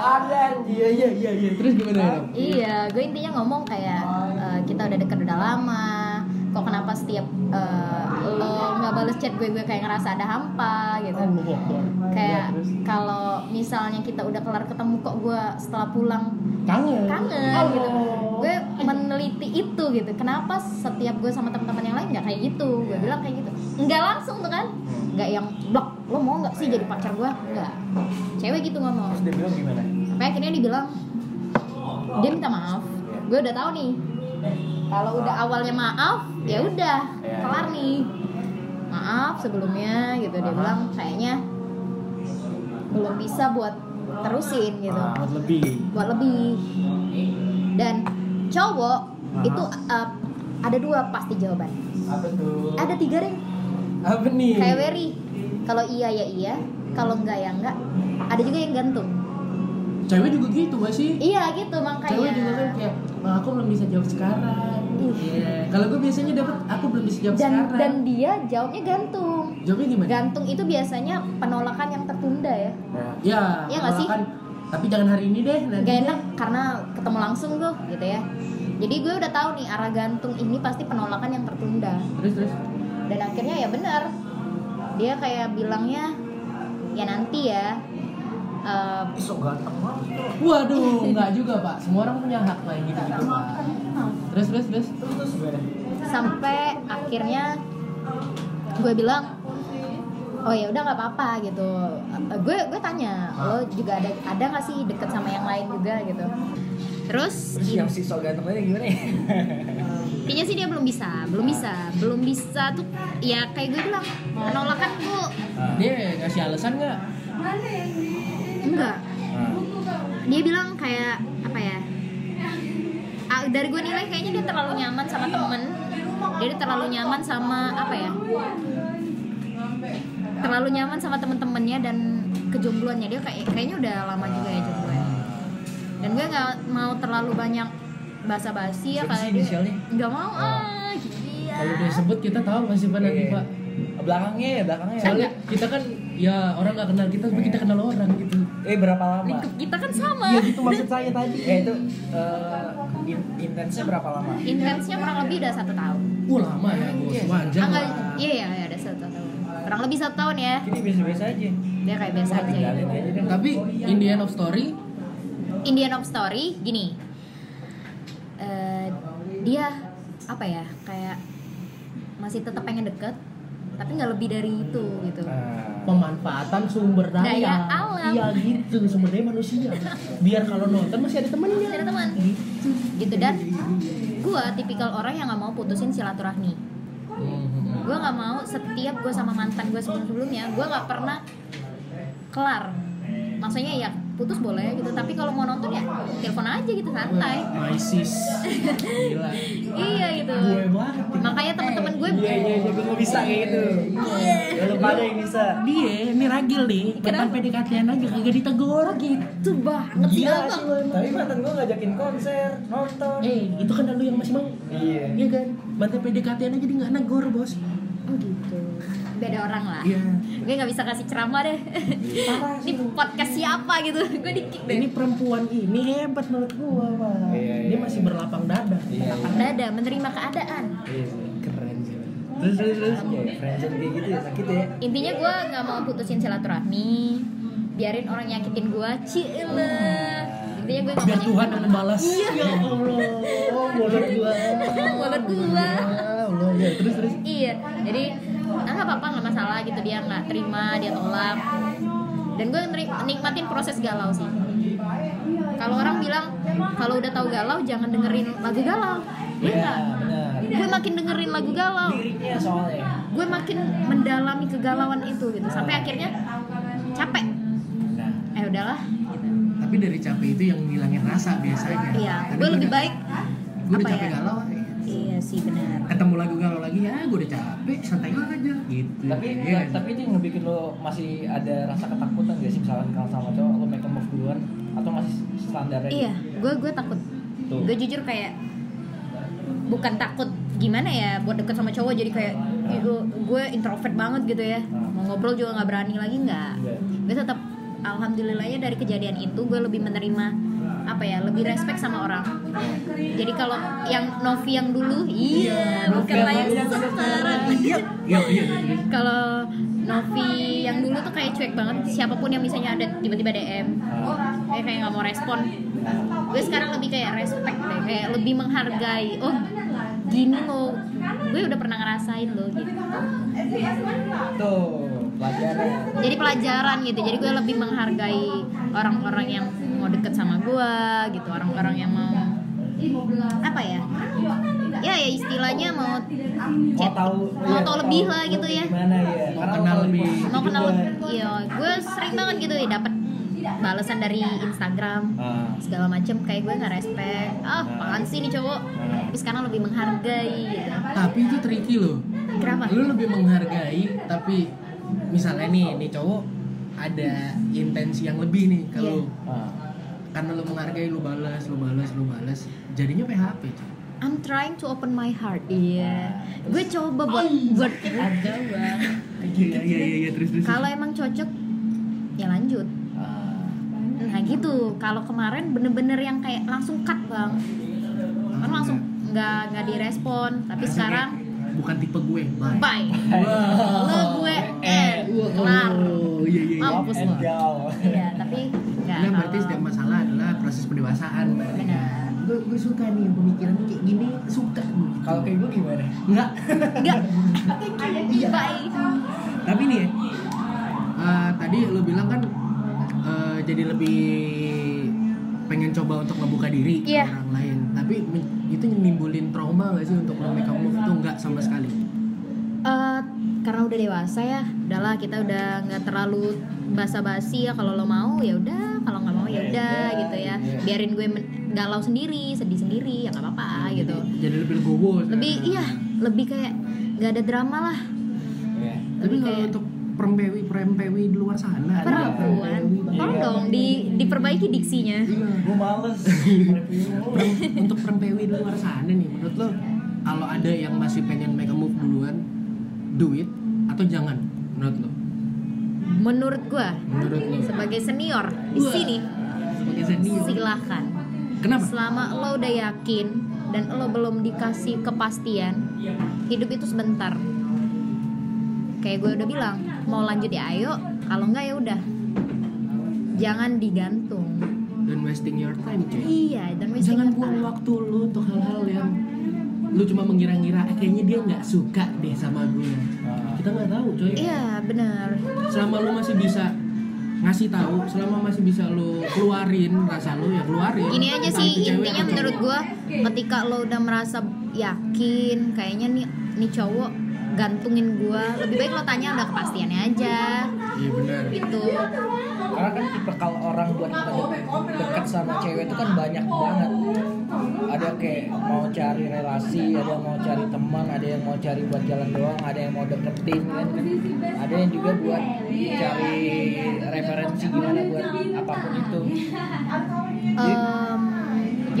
ada. Iya iya iya iya. Terus gimana ya? Iya, gue intinya ngomong kayak eh, kita udah deket udah lama kok kenapa setiap eh, lo nggak bales chat gue gue kayak ngerasa ada hampa gitu kayak Ya, terus? kalau misalnya kita udah kelar ketemu kok gue setelah pulang kangen kangen gitu gue meneliti itu gitu kenapa setiap gue sama teman-teman yang lain nggak kayak gitu gue bilang kayak gitu nggak langsung tuh kan nggak yang blok lo mau nggak sih jadi pacar gue nggak. Cewek gitu ngomong Terus dia bilang gimana? sampai akhirnya dibilang dia minta maaf. Gue udah tahu nih kalau udah awalnya maaf ya udah Iya. kelar nih. Maaf sebelumnya gitu. Dia bilang kayaknya belum bisa buat terusin gitu. Buat lebih. Buat lebih. Dan cowok itu uh, ada dua pasti jawaban Apa tuh? ada tiga deh apa nih? Kayak Wery. Kalau iya ya iya. Kalau enggak ya enggak. Ada juga yang gantung. Cewek juga gitu gak sih? Iya gitu makanya. Cewek juga kan kayak "Nah, aku belum bisa jawab sekarang. Iya. kalau gue biasanya dapat aku belum bisa jawab dan sekarang. dan dia jawabnya gantung. Jawabnya gimana? Gantung itu biasanya penolakan yang tertunda ya. Ya. Iya nggak sih? tapi jangan hari ini deh nanti gak deh. enak karena ketemu langsung tuh gitu ya. Jadi gue udah tahu nih arah gantung ini pasti penolakan yang tertunda. Terus terus dan akhirnya ya benar. Dia kayak bilangnya ya nanti ya. Eh, Sok ganteng banget. waduh nggak juga pak. Semua orang punya hak main gitu gitu pak terus terus. Terus sampai akhirnya gue bilang oh ya udah nggak apa-apa gitu. Gue gue tanya lo juga ada ada nggak sih deket sama yang lain juga? Gitu. Terus Terus yang si sok gantengnya gimana ya? <laughs> intinya sih dia belum bisa belum bisa belum bisa tuh ya kayak gue bilang penolakan tuh dia ngasih alasan nggak? Enggak. Dia bilang kayak apa ya ah, dari gue nilai kayaknya dia terlalu nyaman sama temen. Dia terlalu nyaman sama apa ya terlalu nyaman sama temen-temennya dan kejombloannya. Dia kayak kayaknya udah lama juga ya jomblo ya. dan gue nggak mau terlalu banyak basa-basi ya Siapa kayak sih dia inisialnya? nggak mau ah gila kalau dia sebut kita tahu masih apa nanti Iya. pak Belakangnya ya, belakangnya. ya. soalnya kita kan ya orang nggak kenal kita tapi kita kenal orang gitu Eh berapa lama? lingkup kita kan sama Iya gitu maksud saya tadi Ya itu eh, in- intensnya berapa lama? intensnya kurang lebih udah satu tahun Wah lama ya bos Iya. wajar Ah, lah iya iya iya, ada satu tahun kurang lebih satu tahun ya Ini biasa-biasa aja. dia kayak biasa aja gitu. aja tapi in the end of story Indian of Story gini Eh, dia apa ya kayak masih tetap pengen deket tapi nggak lebih dari itu gitu. Nah, pemanfaatan sumber daya, Daya alam. iya gitu. Sumber daya manusia. Biar kalau nonton masih ada temennya. Masih ada teman. Gitu. Dan gua tipikal orang yang nggak mau putusin silaturahmi. Gue nggak mau setiap gue sama mantan gue sebelum sebelumnya gue nggak pernah kelar. Maksudnya ya putus boleh gitu. Tapi kalau mau nonton ya telepon aja gitu santai. My sis. Gila. Iya gitu. Gue banget. Makanya teman-teman gue Iya iya iya gue bisa kayak gitu. Ya lu pada yang bisa. dia ini ragil nih. Kenapa? PDKT-an aja kagak ditegur gitu. Banget sih Gila abang. Tapi mantan gue ngajakin konser, nonton. eh itu kan lu yang masih mau. Iya. iya kan? Mantan PDKT-an aja dia nggak negor bos. Oh gitu beda orang lah. Iya. gue nggak bisa kasih ceramah deh. Ini podcast siapa gitu? Gue di kick deh. Ini perempuan ini hebat menurut gua pak. Iya, dia iya. masih berlapang dada. Iya. lapang dada menerima keadaan. Iya sih. keren sih. Terus terus terus. Iya, friendzone kayak gitu ya sakit ya. intinya gue nggak mau putusin silaturahmi. Biarin orang nyakitin gue cile. Intinya gue biar mau Tuhan yang membalas. Ya Allah. Oh mulut gua. <laughs> Mulut gua. Ya Allah ya. Terus terus. Iya. Jadi ah nggak apa-apa nggak masalah gitu. Dia nggak terima dia tolak. Dan gue nikmatin proses galau sih. Kalau orang bilang kalau udah tahu galau jangan dengerin lagu galau. Gue Iya, nggak? benar. gue makin dengerin lagu galau. Gue makin mendalami kegalauan itu gitu. Sampai akhirnya capek. Nah, eh udahlah gitu. tapi dari capek itu yang ngilangin rasa biasanya. Iya. Gue lebih baik gua udah apa capek ya? galau. iya sih benar. Ketemu lagu galau lagi ya gue udah capek santai aja gitu. Tapi Iya. tapi itu yang ngebikin lo masih ada rasa ketakutan gak sih misalkan kalau sama cowok lo make a move duluan atau masih standarnya iya gue gue takut. Gue jujur kayak bukan takut gimana ya buat deket sama cowok jadi kayak "Ih, gue gue introvert banget gitu ya. Hmm. mau ngobrol juga nggak berani lagi nggak. Gue tetap alhamdulillahnya dari kejadian itu gue lebih menerima apa ya lebih respect sama orang. Jadi kalau yang Novi yang dulu iya bukan lah yang sekarang. iya iya iya. kalau Novi yang dulu tuh kayak cuek banget siapa pun yang misalnya ada tiba-tiba DM kayak kayak nggak mau respon. Gue sekarang lebih kayak respect deh kayak lebih menghargai oh gini loh gue udah pernah ngerasain loh gitu. Tuh pelajaran. Jadi pelajaran gitu jadi gue lebih menghargai orang-orang yang deket sama gue gitu. Orang-orang yang mau apa ya? Ya ya istilahnya mau mau chat tahu mau iya, tahu lebih lah gitu ya. gimana ya Mau kenal lebih. mau kenal juga- iya gue sering banget gitu ya dapat balasan dari Instagram Ah. segala macem. Kayak gue nggak respect ah apaan sih nih cowok? Tapi sekarang lebih menghargai gitu. Tapi itu tricky loh. Kenapa? Lu lebih menghargai tapi misalnya nih nih cowok ada intensi yang lebih nih kalau Ah. Karena lu menghargai lu balas lu balas lu balas. Jadinya PHP cuy. I'm trying to open my heart. Iya. Gue coba buat buat ada bang. Iya iya iya iya terus terus. Kalau emang cocok ya lanjut. Ah. nah gitu. Kalau kemarin bener-bener yang kayak langsung cut bang. Kan langsung nggak nggak direspon. Tapi Langsung sekarang bukan tipe gue bye. Bye. Lo gue eh kelar oh iya iya mampus lo iya tapi nggak Nah, berarti setiap masalah adalah proses pendewasaan berarti. Benar. Gue, gue suka nih pemikiran kayak gini suka gue. kalau kayak gue gimana enggak nggak <laughs> Iya. bye tapi nih ya eh, tadi lo bilang kan eh, jadi lebih pengen coba untuk membuka diri ke Iya. orang lain tapi itu nimbulin trauma gak sih untuk lo make move itu enggak sama sekali Eh, karena udah dewasa ya udahlah kita udah nggak terlalu basa-basi ya kalau lo mau ya udah kalau nggak mau ya udah gitu ya. biarin gue galau sendiri sedih sendiri ya nggak apa-apa gitu. jadi lebih legowo lebih iya lebih kayak nggak ada drama lah. Iya. tapi kalau kayak- untuk perempewi perempewi di luar sana perempuan. Tolong dong di diperbaiki diksinya. Gue males. <laughs> Untuk perempewi di luar sana nih menurut lo kalau ada yang masih pengen make a move duluan do it atau jangan menurut lo menurut gue menurut lo sebagai senior di sini sebagai senior. silahkan kenapa? Selama lo udah yakin dan lo belum dikasih kepastian hidup itu sebentar. Kayak gue udah bilang mau lanjut ya ayo. Kalau enggak ya udah. Jangan digantung. Dan wasting your time cuy. Iya dan wasting jangan buang time. waktu lu untuk hal-hal yang lu cuma mengira-ngira. Eh, kayaknya dia nggak suka deh sama gue kita nggak tahu coy. Iya benar. Selama lu masih bisa ngasih tahu selama masih bisa lu keluarin rasa lu ya keluarin. Ini aja sih intinya menurut gue ketika lo udah merasa yakin kayaknya nih nih cowok gantungin gue lebih baik lo tanya udah kepastiannya aja. Iya benar. Gitu. Karena kan tipe kalau orang buat kita de- dekat sama cewek itu kan banyak banget. Ada kayak mau cari relasi ada yang mau cari teman ada yang mau cari buat jalan doang ada yang mau deketin kan. Ada yang juga buat cari referensi gimana buat apa pun itu. Gimana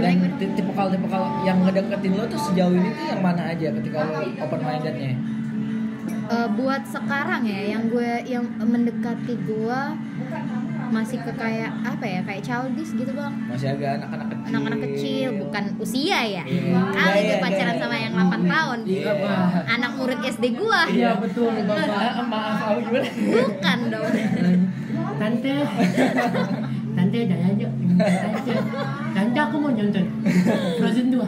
dan gimana? tipe kalau tipe kalau yang ngedeketin lo tuh sejauh ini tuh yang mana aja ketika lo open mindednya Eh, buat sekarang ya yang gue yang mendekati gue masih ke kayak apa ya kayak childish gitu bang. Masih agak anak-anak kecil. Anak-anak kecil bukan usia ya. Iya. kali Iya, gue iya, pacaran iya. sama yang 8 tahun. Iya. anak murid SD gue iya betul bapak. Ah, maaf gimana bukan dong. Tante <laughs> jangan aja tante tante aku mau nonton Frozen 2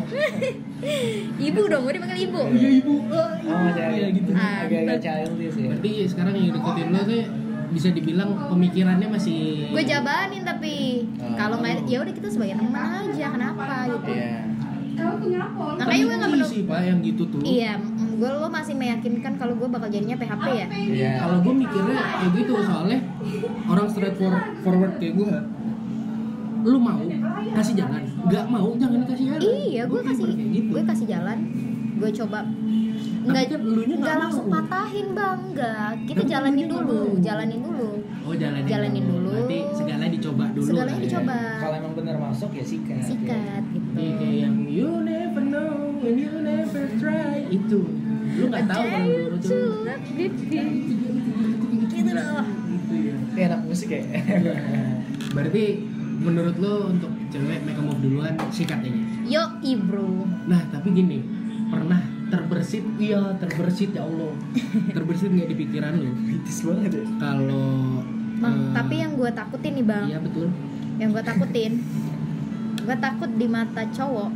ibu dong gue dipanggil ibu? Iya ibu. Oh masih agak gitu. Ah, agak-agak childish ya. Berarti sekarang yang deketin lo tuh bisa dibilang pemikirannya masih gue jabanin tapi Oh. kalau nggak ya udah kita sebagai teman aja kenapa gitu. Iya. Makanya gue menurut sih pak yang gitu tuh. Iya gue lo masih meyakinkan kalau gue bakal jadinya PHP ya? Iya. Kalau gue mikirnya kayak gitu soalnya orang straight for- forward kayak gue lu mau kasih jalan nggak mau jangan dikasih jalan iya gue Gua kasih gitu. gue kasih jalan gue coba nggak kan nggak nggak mau. langsung patahin bang nggak kita Tapi jalanin dulu mau. jalanin dulu oh jalanin, Jalanin dulu. berarti segala dicoba dulu segalanya lah ya. dicoba kalau emang bener masuk ya sikat sikat gitu Iya, kayak yang you never know when you never try itu lu nggak tahu kan Dare dulu to tuh love it. gitu loh gitu ya anak musik ya. Iya. berarti menurut lo untuk cewek make move duluan sikat aja Yo, bro. nah tapi gini pernah terbersit? Iya terbersit ya Allah. <laughs> Terbersit nggak di pikiran lo? Kritis banget ya. kalau Bang, eh, tapi yang gue takutin nih bang, iya betul. Yang gue takutin, gue takut di mata cowok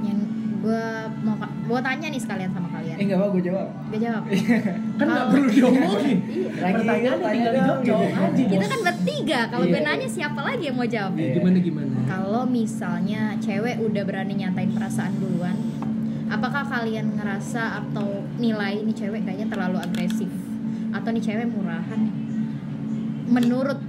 yang gue mau gue tanya nih sekalian sama kalian. Eh enggak apa gue jawab. Gue jawab. <laughs> kan nggak perlu diomongin Lagi pertanyaan tanya tinggal dong, dijawab jawab gitu. aja Kita kan bertiga. Kalau gue Iya. nanya siapa lagi yang mau jawab? Iya, gimana gimana Kalau misalnya cewek udah berani nyatain perasaan duluan, apakah kalian ngerasa atau nilai ini cewek kayaknya terlalu agresif atau nih cewek murahan? Menurut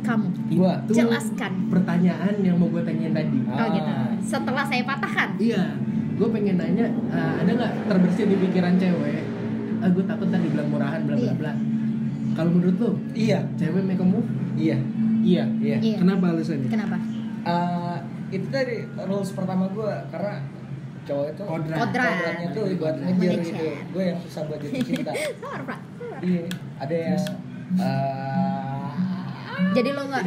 kamu, Gua. Itu jelaskan. pertanyaan yang mau gue tanyain tadi Oh Ah. gitu. Setelah saya patahkan. Iya, gue pengen nanya, eh, ada nggak terbersih di pikiran cewek? Ah, gue takut tadi bilang murahan, bla bla Iya. bla. Kalau menurut lo, Iya. cewek make a move? Iya. Iya. Iya. Iya. Kenapa alasannya? Kenapa? Eh, itu tadi rules pertama gue karena cowok itu Kodrat. Kodrat. kodratnya tuh buat ngejar gitu. Gue yang susah buat jatuh cinta. <laughs> Sabar, Pak. iya. Ada yang eh, Jadi lo nggak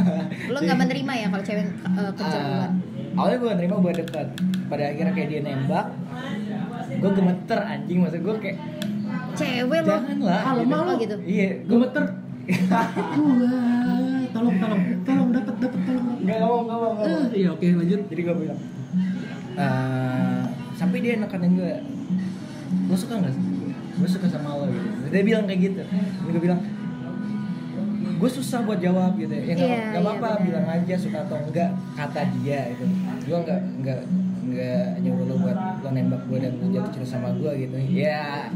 <laughs> lo nggak menerima ya kalau cewek uh, kejar Ah, duluan? Awalnya gue nerima buat dekat pada akhirnya kayak dia nembak gue gemeter anjing maksud gue kayak Cewek lo. jangan lah Ah, lemah Oh gitu. iya gue Gemeter. <laughs> Wah, tolong tolong tolong dapat dapat tolong. nggak ngomong ngomong Eh, ngomong iya oke lanjut. jadi gue bilang eh, sampai dia nekanin gue lo suka nggak gue suka sama lo gitu dia bilang kayak gitu dan gue bilang gue susah buat jawab gitu ya nggak Iya, nggak iya, apa-apa benar. bilang aja suka atau enggak kata dia gitu gue nggak nggak nggak nyuruh lo buat lo nembak gue dan lo jatuh cinta sama gue gitu ya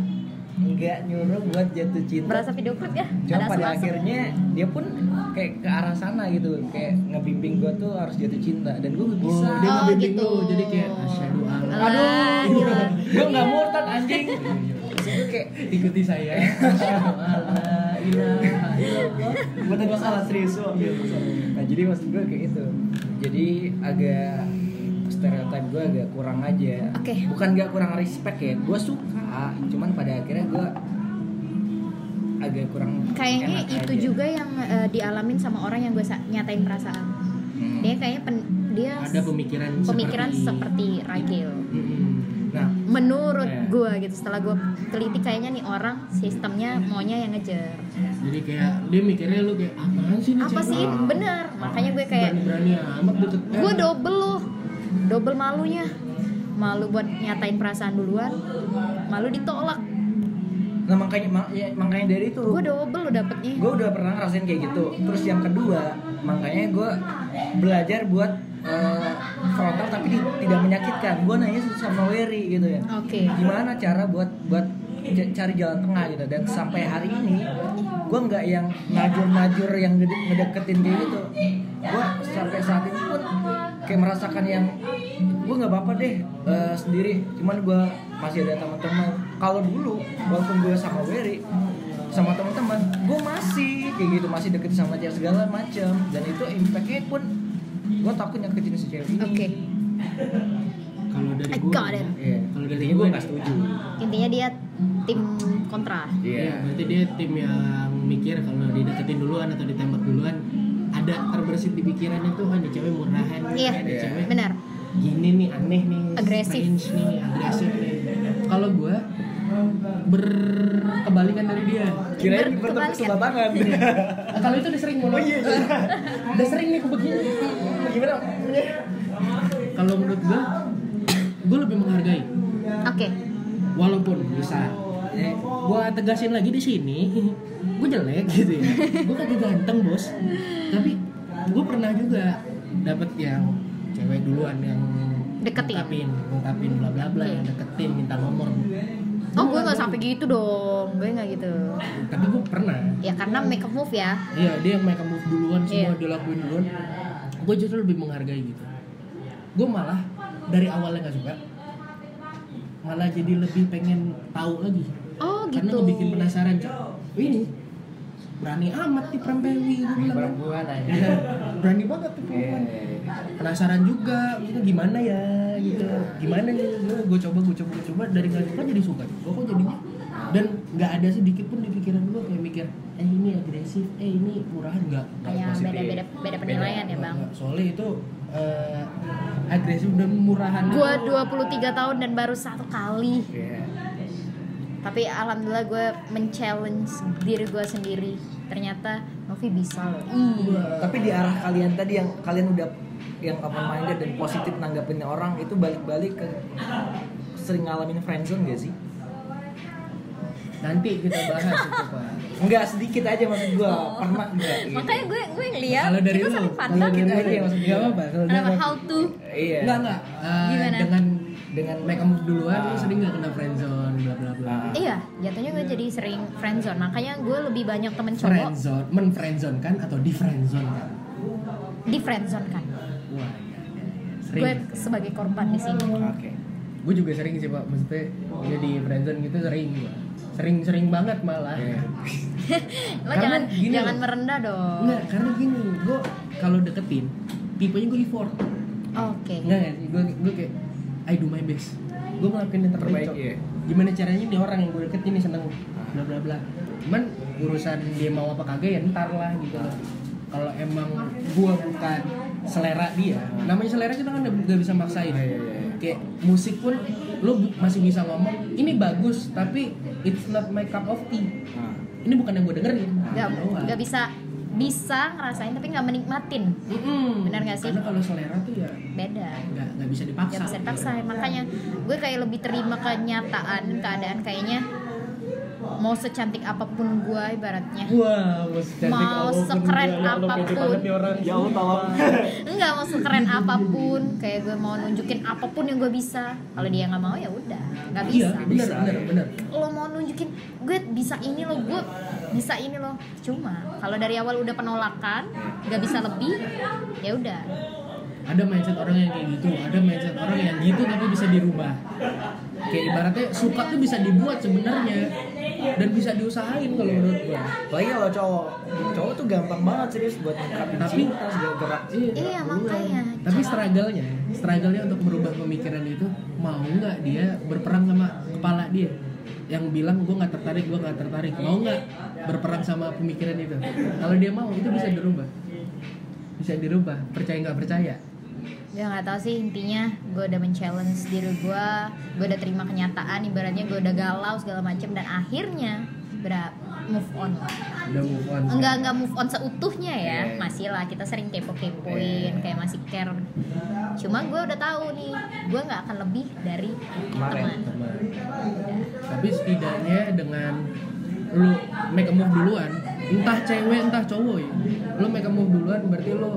nggak nyuruh buat jatuh cinta Berasa video klip ya? Cuma Ada pada akhirnya dia pun kayak ke arah sana gitu kayak ngebimbing gue tuh harus jatuh cinta dan gue gak bisa Oh, dia Oh, ngebimbing gitu. lu jadi kayak asyhadu alla. Alah, gila. gue nggak murtad anjing Maksud gue kayak Ikuti saya. Illallah. gue tadi salah serius loh nah jadi maksud gue kayak itu jadi agak stereotip gue agak kurang aja Oke. bukan gak kurang respect ya gue suka cuman pada akhirnya gue agak kurang Kayaknya enak itu aja. juga yang eh, dialamin sama orang yang gue nyatain perasaan. Hmm. Dia kayaknya pen- dia Ada pemikiran pemikiran seperti, seperti Ragil. Mm-mm. Menurut Iya. gue gitu setelah gue teliti kayaknya nih orang sistemnya maunya yang ngejar. Jadi kayak dia mikirnya lu kayak apaan sih nih Apa cewek?" sih? Bener. Makanya gue kayak amat deket gue double loh double malunya malu buat nyatain perasaan duluan malu ditolak nah makanya mak- ya, makanya dari itu gue double lo dapetnya gue udah pernah ngerasain kayak gitu terus yang kedua makanya gue belajar buat eh, frontal tapi di- tidak menyakitkan. Gue nanya sama Wery gitu ya. Oke. Gimana cara buat buat cari jalan tengah gitu. Dan sampai hari ini gue nggak yang najur-najur yang ngede- ngedeketin kayak gitu. Gue sampai saat ini pun kayak merasakan yang gue nggak apa-apa deh eh, sendiri. Cuman gue masih ada teman-teman. Kalau dulu walaupun gue sama Wery sama teman-teman gue masih kayak gitu masih deket sama dia segala macam dan itu impactnya pun gue takut nyakitin si cewek ini. Oke. Kalau dari gue. Iya. Kalau dari gue nggak setuju. Intinya dia tim kontra. Iya, berarti dia tim yang mikir kalau dideketin duluan atau ditembak duluan ada terbersit di pikirannya tuh ada cewek murahan Iya, ada cewek benar. gini nih aneh nih Agresif. nih agresif nih. Kalau gue berkebalikan dari dia. Kirain bertepuk sebelah tangan. Nah, kalau itu udah sering mulu Oh, iya. udah sering nih aku begini gimana? Kalau menurut gue gue lebih menghargai. Oke. Walaupun bisa eh, gue tegasin lagi di sini gue jelek gitu ya. Gue kagak ganteng bos. Tapi gue pernah juga dapet yang cewek duluan yang Deketin. ngungkapin ngungkapin bla bla bla yang deketin minta nomor oh gue nggak sampai gitu dong. Gue nggak gitu. Tapi gue pernah. Ya karena make up move ya. Iya dia yang make a move duluan semua Iya. dilakuin duluan. Gue justru lebih menghargai gitu. Gue malah dari awalnya nggak suka malah jadi lebih pengen tahu lagi. Oh karena gitu. ngebikin penasaran Cak. ini berani amat nih perempewi gue bilang. Perempuan aja Iya, berani banget tuh perempuan. Penasaran juga maksudnya gimana ya gitu gimana nih gue coba gue coba gue coba dari nggak suka jadi suka gue kok jadinya dan nggak ada sedikit pun di pikiran gue kayak mikir eh ini agresif eh ini murahan nggak Kayak positif. beda-beda beda penilaian ya, Nggak, Bang. nggak. soalnya itu eh, agresif dan murahan Gue itu- 23 tahun dan baru satu kali. Iya. Tapi alhamdulillah gue men-challenge diri gue sendiri. Ternyata Novi bisa loh. Iya. Tapi di arah kalian tadi yang kalian udah yang open minded dan positif nanggapin orang itu balik-balik ke sering ngalamin friendzone gak sih? nanti kita bahas itu pak Enggak sedikit aja maksud gua. Oh. Pernah enggak? gitu? Makanya gue gue ngeliat kalau dari kita lu saling kalau pandang dari gitu lu aja maksud nggak gua. apa kalau dari- how to? Iya. Enggak enggak Eh, Gimana? dengan Dengan make up move duluan lu Ah. sering nggak kena friendzone bla bla bla Ah. Iya, jatuhnya gue jadi sering friendzone. Makanya gue lebih banyak temen cowok friendzone men friendzone kan atau di friendzone kan di friendzone kan. Sering Gue sebagai korban di sini. Oke. gue juga sering sih pak maksudnya jadi friendzone gitu sering gua sering sering banget malah Iya. <laughs> Lo Karena jangan gini jangan merendah dong. Enggak, karena gini, gue kalau deketin, tipenya gue effort. Oke. Enggak nggak sih, gue gue kayak I do my best. Gue ngelakuin yang terbaik. Iya. Gimana caranya nih orang yang gue deketin nih seneng, bla bla bla. Cuman urusan dia mau apa kagak ya ntar lah gitu. Kalau emang gue bukan selera dia, namanya selera kita kan nggak bisa maksain. Iya, iya, iya. Kayak musik pun lo masih bisa ngomong ini bagus tapi it's not my cup of tea. Nah. Ini bukan yang gue dengerin. Gak, Doang. gak bisa bisa ngerasain tapi nggak menikmatin. Mm-mm. Bener nggak sih? Karena kalau selera tuh ya Beda. nggak nggak bisa dipaksa. Gak bisa dipaksa. Makanya gue kayak lebih terima kenyataan keadaan kayaknya mau secantik apa pun gue ibaratnya Wah, mau secantik Mau apa pun sekeren gua, apa pun. orang. Ya Allah tolong. <laughs> enggak mau sekeren apa pun kayak gue mau nunjukin apa pun yang gue bisa kalau dia nggak mau ya udah nggak Iya, bisa benar benar benar. lo mau nunjukin gue bisa ini lo gue bisa ini lo cuma kalau dari awal udah penolakan nggak bisa lebih ya udah Ada mindset orang yang kayak gitu, ada mindset orang yang gitu tapi bisa dirubah. Kayak ibaratnya suka tuh bisa dibuat sebenarnya dan bisa diusahain kalau menurut gua. Apalagi kalau cowok, cowok tuh gampang banget serius buat ngungkapin Tapi- cinta segala gerak. Iya, makanya. Tapi struggle-nya, struggle-nya untuk merubah pemikiran itu mau nggak dia berperang sama kepala dia yang bilang gue nggak tertarik, gue nggak tertarik, mau nggak berperang sama pemikiran itu? Kalau dia mau, itu bisa dirubah, bisa dirubah. Percaya nggak percaya? Ya nggak tahu sih intinya gue udah men-challenge diri gue gue udah terima kenyataan ibaratnya gue udah galau segala macam dan akhirnya berat move on lah Udah move on. enggak enggak move on seutuhnya ya Iya. masih lah kita sering kepo kepoin kayak masih care cuma gue udah tahu nih gue nggak akan lebih dari Kemarin. teman Teman. Tapi setidaknya dengan lu make a move duluan, entah cewek entah cowok ya, lu make a move duluan berarti lu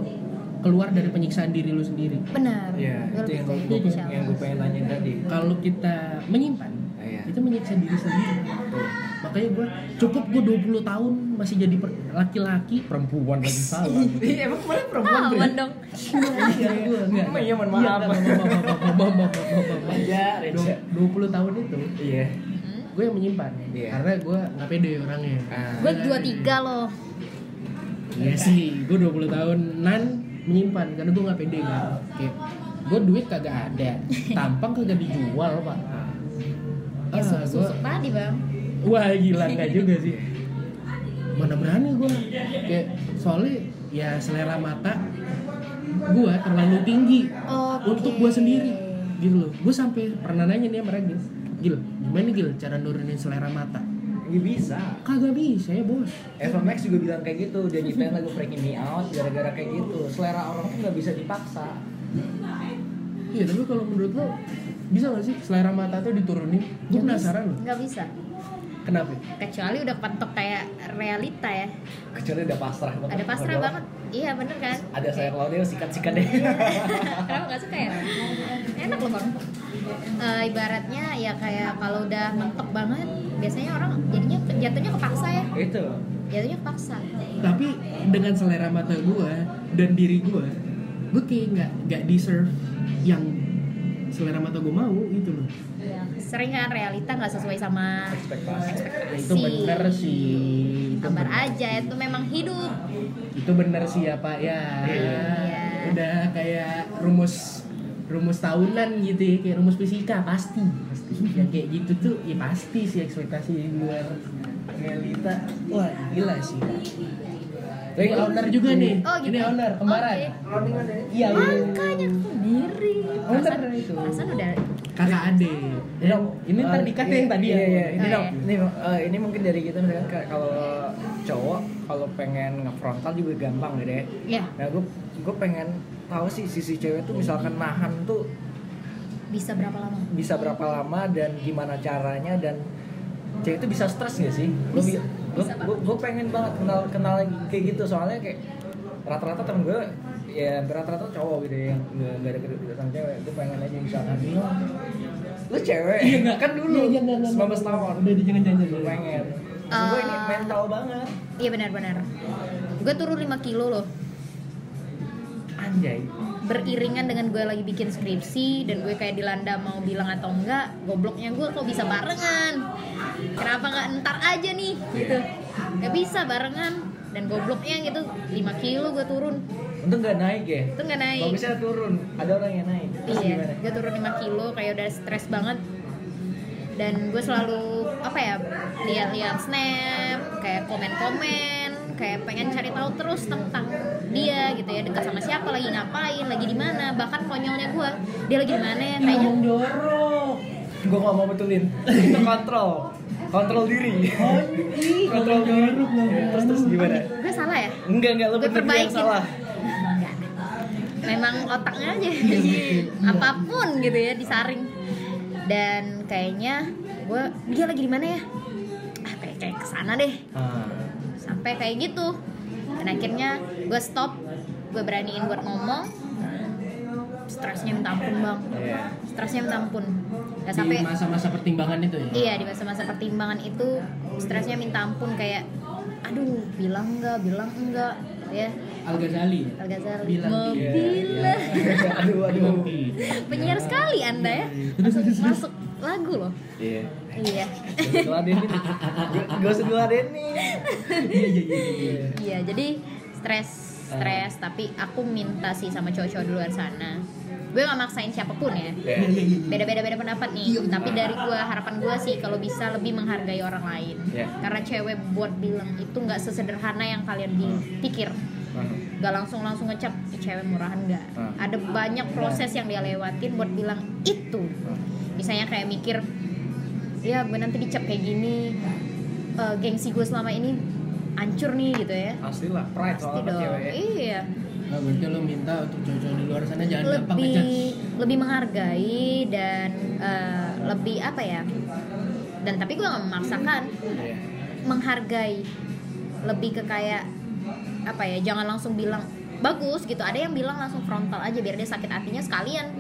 keluar dari penyiksaan diri lu sendiri. benar Iya, Gua itu yang gue kayak yang gue pengen tanya tadi. Kalau kita menyimpan, Iya. itu menyiksa diri sendiri. Makanya gue cukup gue 20 tahun masih jadi per- laki-laki, perempuan lagi salah. <laughs> Iya, emang kemarin perempuan ah Bre? dong Iya, gue enggak. Oh, iya, mohon Iya, maaf. Du- 20 tahun itu Iya. Gue yang menyimpan Iya. karena gue nggak pede orangnya Ah. gue dua tiga loh Iya sih, gue 20 tahun nan menyimpan karena gue nggak pede kan. Kayak gue duit kagak ada, <laughs> tampang kagak dijual pak. ya Ah, susuk gua- tadi bang wah gila nggak <laughs> juga sih. Mana berani gue, kayak soalnya ya selera mata gue terlalu tinggi Oke. untuk gue sendiri, gitu loh. Gue sampai pernah nanya nih sama Regis, Gil, gimana Gil cara nurunin selera mata? Nggak bisa. Kagak bisa ya bos. Eva Max juga bilang kayak gitu, dia nyiptain lagu Freaking Me Out gara-gara kayak gitu. Selera orang tuh nggak bisa dipaksa. Iya tapi kalau menurut lo bisa gak sih selera mata tuh diturunin? Gue penasaran loh. nggak bisa Kenapa? kecuali udah kepentok kayak realita ya Kecuali udah pasrah banget. ada pasrah banget iya bener kan Ada sayur lautnya sikat-sikat deh. <laughs> kenapa nggak suka ya enak loh bang Eh, ibaratnya ya kayak kalau udah mentok banget biasanya orang jadinya jatuhnya kepaksa ya itu. jatuhnya kepaksa Tapi dengan selera mata gue dan diri gue, gue kayak nggak nggak deserve yang selera mata gue mau gitu loh. ya, sering kan realita nggak sesuai sama Ekspektasi. Ya, itu bener sih. Bener. aja itu memang hidup Itu bener sih ya pak ya. Iya. Udah kayak rumus rumus tahunan gitu ya kayak rumus fisika pasti pasti yang kayak gitu tuh ya pasti sih ekspektasi di luar realita wah gila sih ini owner juga nih Oh, gitu. ini owner kembaran Oke. iya iya. Makanya sendiri. Owner itu. perasaan udah kakak ade Ini ini ntar dikat yang tadi iya, ya iya. Ini, dong, iya. ini, eh, ini mungkin dari kita misalkan kalau cowok kalau pengen ngefrontal juga gampang gitu ya. ya Nah, gue gue pengen tahu sih sisi cewek tuh misalkan nahan tuh bisa berapa lama? bisa berapa lama dan gimana caranya dan cewek itu bisa stres gak sih? Gue Bisa, bisa gue pengen banget kenal kenal kayak gitu soalnya kayak rata-rata temen gue ya rata-rata cowok gitu ya yang nggak nggak ada kedekatan sama cewek gue pengen aja misalkan lu cewek Iya, nggak. kan dulu Iya, iya, nggak, 19 nggak. tahun Udah, di- jangan, jangan, gue pengen gue ini Ah. mental banget Iya benar-benar. Gue turun 5 kilo loh. Anjay Beriringan dengan gue lagi bikin skripsi dan gue kayak dilanda mau bilang atau enggak, gobloknya gue kok bisa barengan. Kenapa nggak ntar aja nih gitu. Gak bisa barengan dan gobloknya gitu 5 kilo gue turun. untung nggak naik ya Itu nggak naik. kalau bisa turun ada orang yang naik terus Iya, gimana gue turun 5 kilo kayak udah stres banget dan gue selalu apa ya lihat-lihat snap kayak komen-komen kayak pengen cari tahu terus tentang dia gitu ya dekat sama siapa lagi ngapain lagi di mana bahkan konyolnya gue dia lagi di mana ya kayaknya. Jorok gue nggak mau betulin. Itu kontrol. Kontrol diri. Oh ih kontrol diri. jorok ngomong Ya, terus terus gimana? Gue salah ya? Enggak enggak Gue bener yang salah. Enggak. memang otaknya aja Iya, <laughs> apa pun gitu ya disaring. Dan kayaknya gue dia lagi di mana ya? Ah kayak kayak ke sana deh. Ah. sampai kayak gitu dan akhirnya gue stop gue beraniin buat ngomong. Stresnya minta ampun bang. Iya. stresnya minta ampun. Ya di sampai masa-masa pertimbangan itu ya? Iya di masa-masa pertimbangan itu stresnya minta ampun kayak aduh bilang enggak bilang enggak ya. Al Ghazali Al Ghazali Bilang mau iya, bilang <laughs> aduh. Aduh penyiar sekali anda ya. Masuk, masuk lagu loh. Iya. Iya. Diladenin Gak usah diladenin iya iya iya iya. Iya jadi stres stres tapi aku minta sih sama cowok-cowok di luar sana. Gue gak maksain siapa pun ya. Beda-beda beda pendapat nih. Tapi dari gue harapan gue sih kalau bisa lebih menghargai orang lain. Karena cewek buat bilang itu nggak sesederhana yang kalian pikir nggak langsung langsung ngecap "Ih, cewek murahan nggak? Hmm. ada banyak proses yang dia lewatin buat bilang itu. Misalnya kayak mikir ya gue nanti dicap kayak gini eh, gengsi gue selama ini hancur nih gitu ya. Pasti lah pride pasti dong. cewek ya. Iya. Nah, berarti lo minta untuk cowok-cowok di luar sana jangan gampang lebih ngejudge lebih menghargai dan eh, lebih apa ya? Dan tapi gue gak memaksakan. Iya. menghargai. Lebih ke kayak apa ya jangan langsung bilang bagus gitu. Ada yang bilang langsung frontal aja biar dia sakit hatinya sekalian.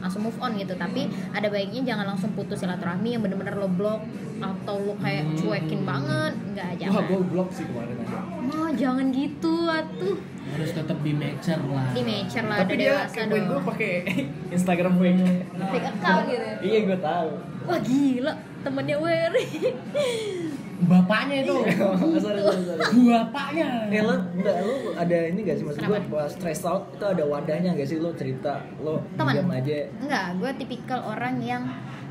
Langsung move on gitu. Tapi ada baiknya jangan langsung putus silaturahmi yang bener-bener lo blok atau lo kayak cuekin banget. Nggak Wah jangan. gue blok sih kemarin aja. Oh jangan gitu atuh. Harus tetap di mature lah. Di mature lah Tapi dia kepoin gue pakai <laughs> Instagram fake fake account gitu ya. Iya gue tahu. Wah gila. Temennya Wery bapaknya itu <laughs> Sorry sorry sorry bapaknya Eh lo enggak lo ada ini gak sih maksud gue pas stress out itu ada wadahnya gak sih lo cerita lo Teman. diam aja Enggak, gue tipikal orang yang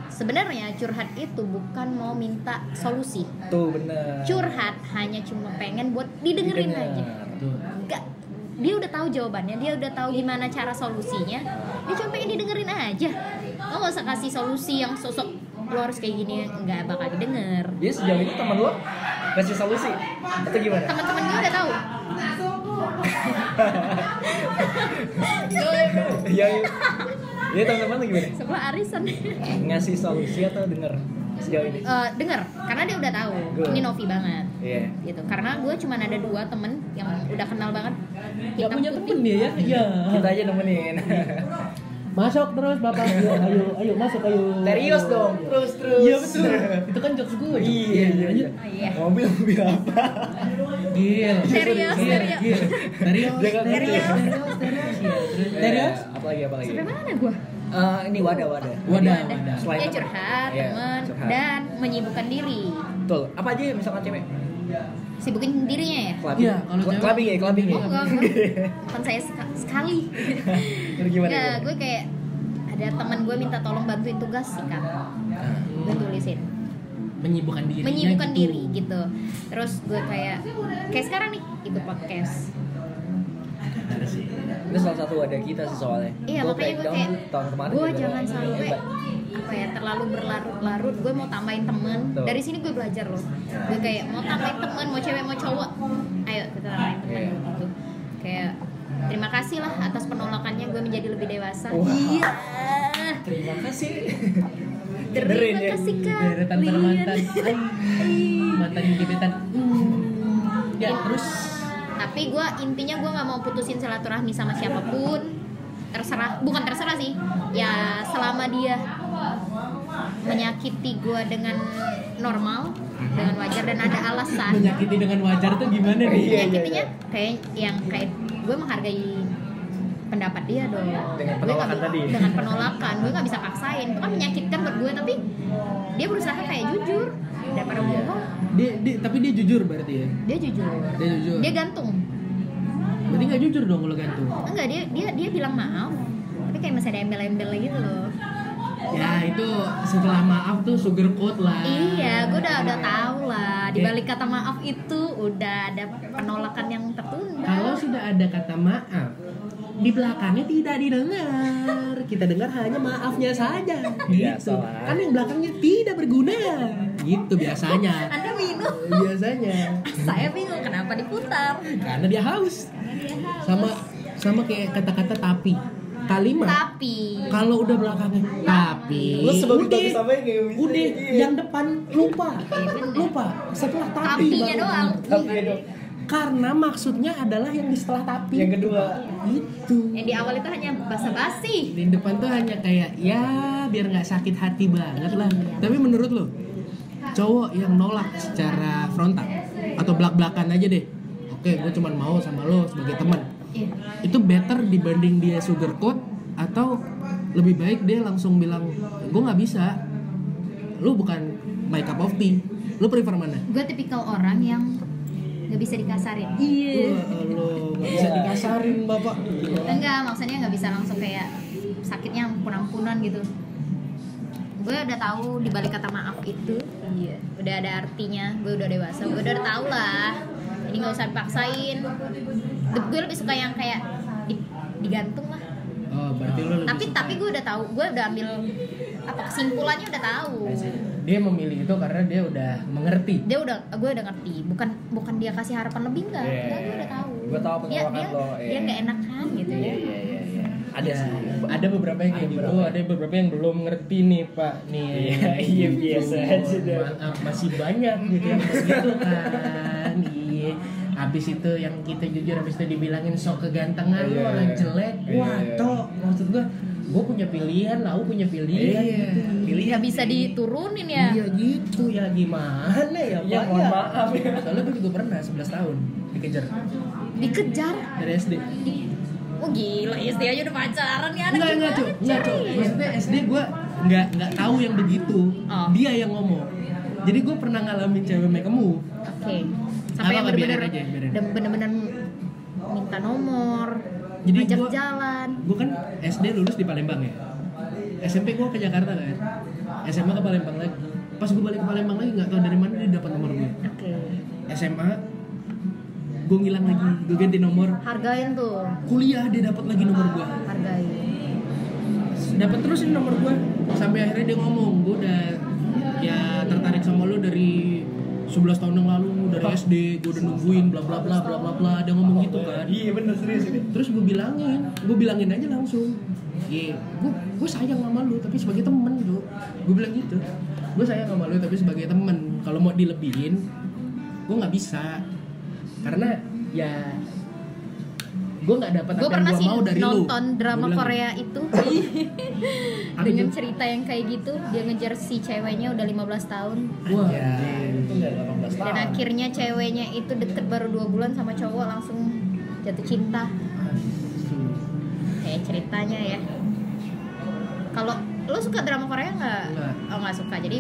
sebenarnya curhat itu bukan mau minta solusi. tuh bener Curhat hanya cuma pengen buat didengerin Didengar. aja. tuh Enggak, dia udah tahu jawabannya, dia udah tahu gimana cara solusinya. Dia cuma pengen didengerin aja. Lo gak usah kasih solusi yang sosok lo harus kayak gini, nggak bakal didengar. Jadi sejauh ini teman lo kasih solusi atau gimana? Teman-teman gue udah tahu. <laughs> Iya iya. Iya teman-teman gimana? Sebelah arisan. Ngasih solusi atau denger sejauh ini? Eh, denger, karena dia udah tahu. Good. Ini Novi banget. Iya. gitu karena gue cuma ada dua temen yang udah kenal banget Gak hitam punya putih. temen dia ya iya Kita aja nemenin. <laughs> masuk terus bapak ayo ayo ayo masuk ayo Serius dong. Terus terus. iya betul itu kan jokes gue Iya iya iya. Oh, iya. Mobil mobil apa? Gil Serius, serius. Serius serius serius. serius serius Serius Apalagi apalagi? sampai mana gue Eh, ini wadah wadah. Wadah, Ada. wadah. Selain ya temen. curhat Iya, curhat. dan menyibukkan diri Betul. Apa aja misalkan cewek? Sibukin dirinya ya? Clubbing. Iya, kalau cewek- clubbing ya, clubbing ya. oh enggak enggak. Bukan <laughs> saya seka- sekali. <laughs> Terus gimana? ya gue kayak ada teman gue minta tolong bantuin tugas sih kan gue tulisin. Menyibukkan diri menyibukkan diri gitu. Terus gue kayak kayak sekarang nih ikut podcast Itu salah satu wadah kita sih soalnya. iya Gua makanya gue breakdown kayak tahun kemarin gue jangan sampai apa ya terlalu berlarut-larut gue mau tambahin temen Tuh. dari sini gue belajar loh gue kayak mau tambahin temen mau cewek mau cowok ayo kita tambahin temen Iya. gitu kayak terima kasih lah atas penolakannya gue menjadi lebih dewasa Wah. iya Terima kasih. terima ya. kasih kak deretan para mantan mantan gebetan Hmm. ya terus tapi gue intinya gue nggak mau putusin silaturahmi sama siapa pun. Terserah bukan terserah sih. Ya selama dia menyakiti gue dengan normal dengan wajar dan ada alasan. Menyakiti dengan wajar tuh gimana nih? Iya, iya, menyakitinya kayak yang kayak gue menghargai pendapat dia dong. Dengan Gue penolakan bi- tadi. dengan penolakan. Gue nggak bisa paksain. Itu kan menyakitkan buat gue tapi dia berusaha kayak jujur. Daripada Iya. bohong. Dia, dia tapi dia jujur berarti ya? Dia jujur. Dia jujur. Dia gantung. Berarti nggak jujur dong kalau gantung? Enggak dia dia dia bilang maaf. Tapi kayak masih ada embel-embel gitu loh. Ya itu setelah maaf tuh sugar coat lah. Iya gue udah udah tahu lah. Di balik kata maaf itu udah ada penolakan yang tertunda. Kalau sudah ada kata maaf di belakangnya tidak didengar. Kita dengar hanya maafnya saja. Gitu. Biasalah. kan yang belakangnya tidak berguna. Gitu biasanya. Anda minum. Biasanya. Saya bingung kenapa diputar? Karena dia haus. Karena dia haus. sama sama kayak kata-kata tapi. Kalimat. Tapi. Kalau udah belakangnya tapi. Lu sebagai udah. udah. Iya. yang depan lupa. Bener. lupa. Setelah tapi tapinya doang. Tapi. Karena maksudnya adalah yang di setelah tapi. Yang kedua. itu yang di awal itu hanya basa-basi. Di depan tuh hanya kayak ya biar nggak sakit hati banget lah. Tapi menurut lo cowok yang nolak secara frontal atau belak belakan aja deh. Oke gue cuman mau sama lo sebagai teman. Iya. itu better dibanding dia sugarcoat atau lebih baik dia langsung bilang gue nggak bisa. Lu bukan my cup of tea lu prefer mana? Gue tipikal orang yang nggak bisa dikasarin. Iya. Wah, lo nggak bisa dikasarin bapak. Enggak maksudnya nggak bisa langsung kayak sakitnya ampun-ampunan gitu. Gue udah tahu di balik kata maaf itu. Iya. Udah ada artinya gue udah dewasa. Gue udah tahu lah. Jadi nggak usah dipaksain. Gue lebih suka yang kayak di- digantung lah. Oh berarti lu lebih tapi suka- tapi gue udah tahu. Gue udah ambil apa kesimpulannya udah tahu dia memilih itu karena dia udah mengerti dia udah gue udah ngerti bukan bukan dia kasih harapan lebih enggak Iya. enggak gue udah tahu Gua tahu dia penolakan dia lo, dia iya. nggak enakan gitu Iya ya iya iya. iya. Ada Ya, sih. ada beberapa yang kayak Ada gitu beberapa. ada beberapa yang belum ngerti nih pak nih Iya, iya, biasa aja maaf masih banyak gitu yang begitu kan iya habis itu yang kita jujur habis itu dibilangin sok kegantengan Iya, lu orang iya. jelek Iya, wah iya. toh maksud gua gua punya pilihan lau punya pilihan Iya, gitu. pilihan. nggak bisa diturunin ya iya gitu ya gimana ya Iya, mohon ya? maaf ya. soalnya gua juga pernah 11 tahun dikejar dikejar dari SD oh gila SD aja udah pacaran ya anak Enggak, enggak, Cuk. Enggak, Cuk. Coy? Maksudnya SD gue nggak nggak tahu yang begitu. Oh. Dia yang ngomong. Jadi gue pernah ngalamin cewek make move. oke sampai Apa, yang bener-bener dem- bener-bener minta nomor Jadi ngajak gua- jalan Gue kan SD lulus di Palembang ya. SMP gue ke Jakarta kan. SMA ke Palembang lagi. Pas gue balik ke Palembang lagi nggak tahu dari mana dia dapat nomor gue. oke SMA gue ngilang lagi. Gue ganti nomor. hargain tuh Kuliah dia dapat lagi nomor gue. hargain dapat terus ini nomor gue sampai akhirnya dia ngomong gue udah ya tertarik sama lu dari 11 tahun yang lalu dari SD gue udah nungguin bla bla bla bla bla bla. Dia ngomong gitu kan. Iya bener serius ini. terus gue bilangin gue bilangin aja langsung. Iya, gue gue sayang sama lu tapi sebagai temen lu gue bilang gitu. Gue sayang sama lu tapi sebagai temen. Kalau mau dilebihin gue nggak bisa. Karena ya gue nggak dapat gue apa yang pernah gue sih mau dari lu. nonton Gua drama bilang Korea itu. <laughs> Apa dengan itu? cerita yang kayak gitu dia ngejar si ceweknya udah 15 tahun. Wah Ya, itu nggak 18 tahun. dan akhirnya ceweknya itu deket baru dua bulan sama cowok langsung jatuh cinta. Kayak ceritanya ya. Kalau lo suka drama Korea nggak? Nggak. oh nggak suka. Jadi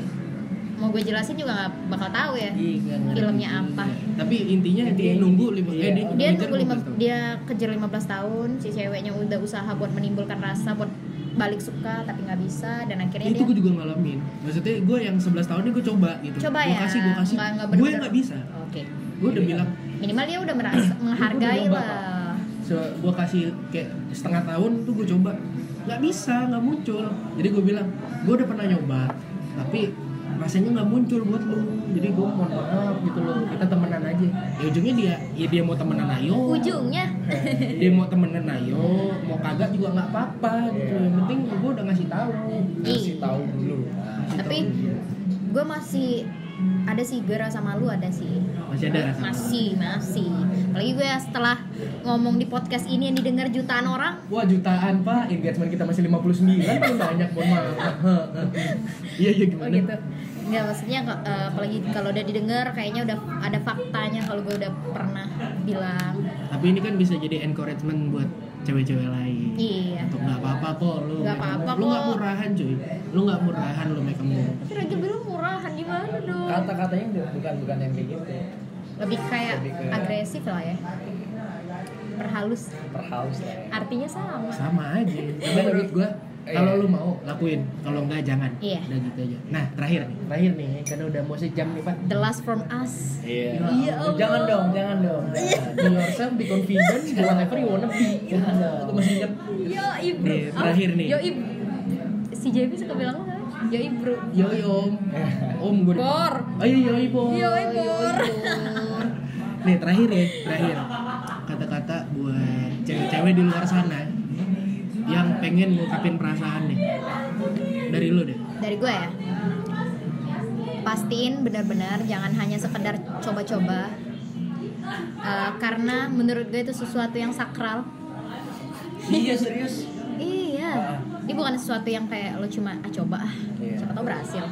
mau gue jelasin juga nggak bakal tahu ya Iya, filmnya apa. Tapi intinya dia nunggu lima, Iya. eh, dia, dia nunggu lima 15 tahun. dia kejar 15 tahun si ceweknya udah usaha buat menimbulkan rasa buat balik suka tapi nggak bisa dan akhirnya itu dia gue juga ngalamin. Maksudnya gue yang 11 tahun ini gue coba gitu. Coba gue ya kasih gue kasih. nggak- nggak gue nggak bisa. Oke. Gue udah bilang. Minimal dia udah merasa menghargai lah. So, gue kasih kayak setengah tahun tuh gue coba. Nggak bisa nggak muncul. Jadi gue bilang gue udah pernah nyoba tapi rasanya nggak muncul buat lu. Jadi gue mohon maaf gitu loh. Kita temenan aja. Ya ujungnya dia ya dia mau temenan ayo. Ujungnya. <laughs> Dia mau temenan ayo. Mau kagak juga nggak apa-apa gitu. Yang penting gue udah ngasih tahu. Kasih tahu dulu. Ngasih tapi gue masih ada sih gue rasa malu ada sih masih ada rasa masih masih apalagi gue setelah ngomong di podcast ini yang didengar jutaan orang Wah jutaan pak, engagement kita masih 59 paling banyak mohon maaf. <laughs> Iya iya oh gimana? gitu nggak maksudnya eh, apalagi kalau udah didengar kayaknya udah ada faktanya kalau gue udah pernah bilang Tapi ini kan bisa jadi encouragement buat cewek-cewek lain. iya Untuk nggak apa-apa kok lu. Nggak apa-apa up. Lu nggak kok. murahan cuy. Lu nggak murahan lu make up. tapi Raja bilang murahan gimana dong Kata-katanya bukan bukan yang kayak gitu. Lebih kayak Lebih ke- agresif lah ya perhalus Perhaus lah. ya. artinya sama Sama aja. <laughs> Tapi menurut gua kalau Iya. lu mau lakuin, kalau enggak jangan. Iya. Udah gitu aja. Nah terakhir nih, terakhir nih karena udah mau sejam nih pak. the last from us Iya. Iya, Allah. Jangan dong, jangan dong. Jangan. Be yourself, be confident, be whatever you wanna be. Jangan dong. Itu masih jam. yo ibro Nih, terakhir nih. yo ibro si JB suka bilang apa yo ibro Yoi om, om gue. Bor. Ayo yoi bor. Yoi, Bor. bor. Nih terakhir ya, terakhir. Kata-kata buat cewek-cewek di luar sana yang pengen ngungkapin perasaan nih. Dari lu deh. dari gue ya? Pastiin benar-benar jangan hanya sekedar coba-coba. Eh, karena menurut gue itu sesuatu yang sakral. Iya serius. iya ini bukan sesuatu yang kayak lo cuma ah coba ah Iya. siapa tau berhasil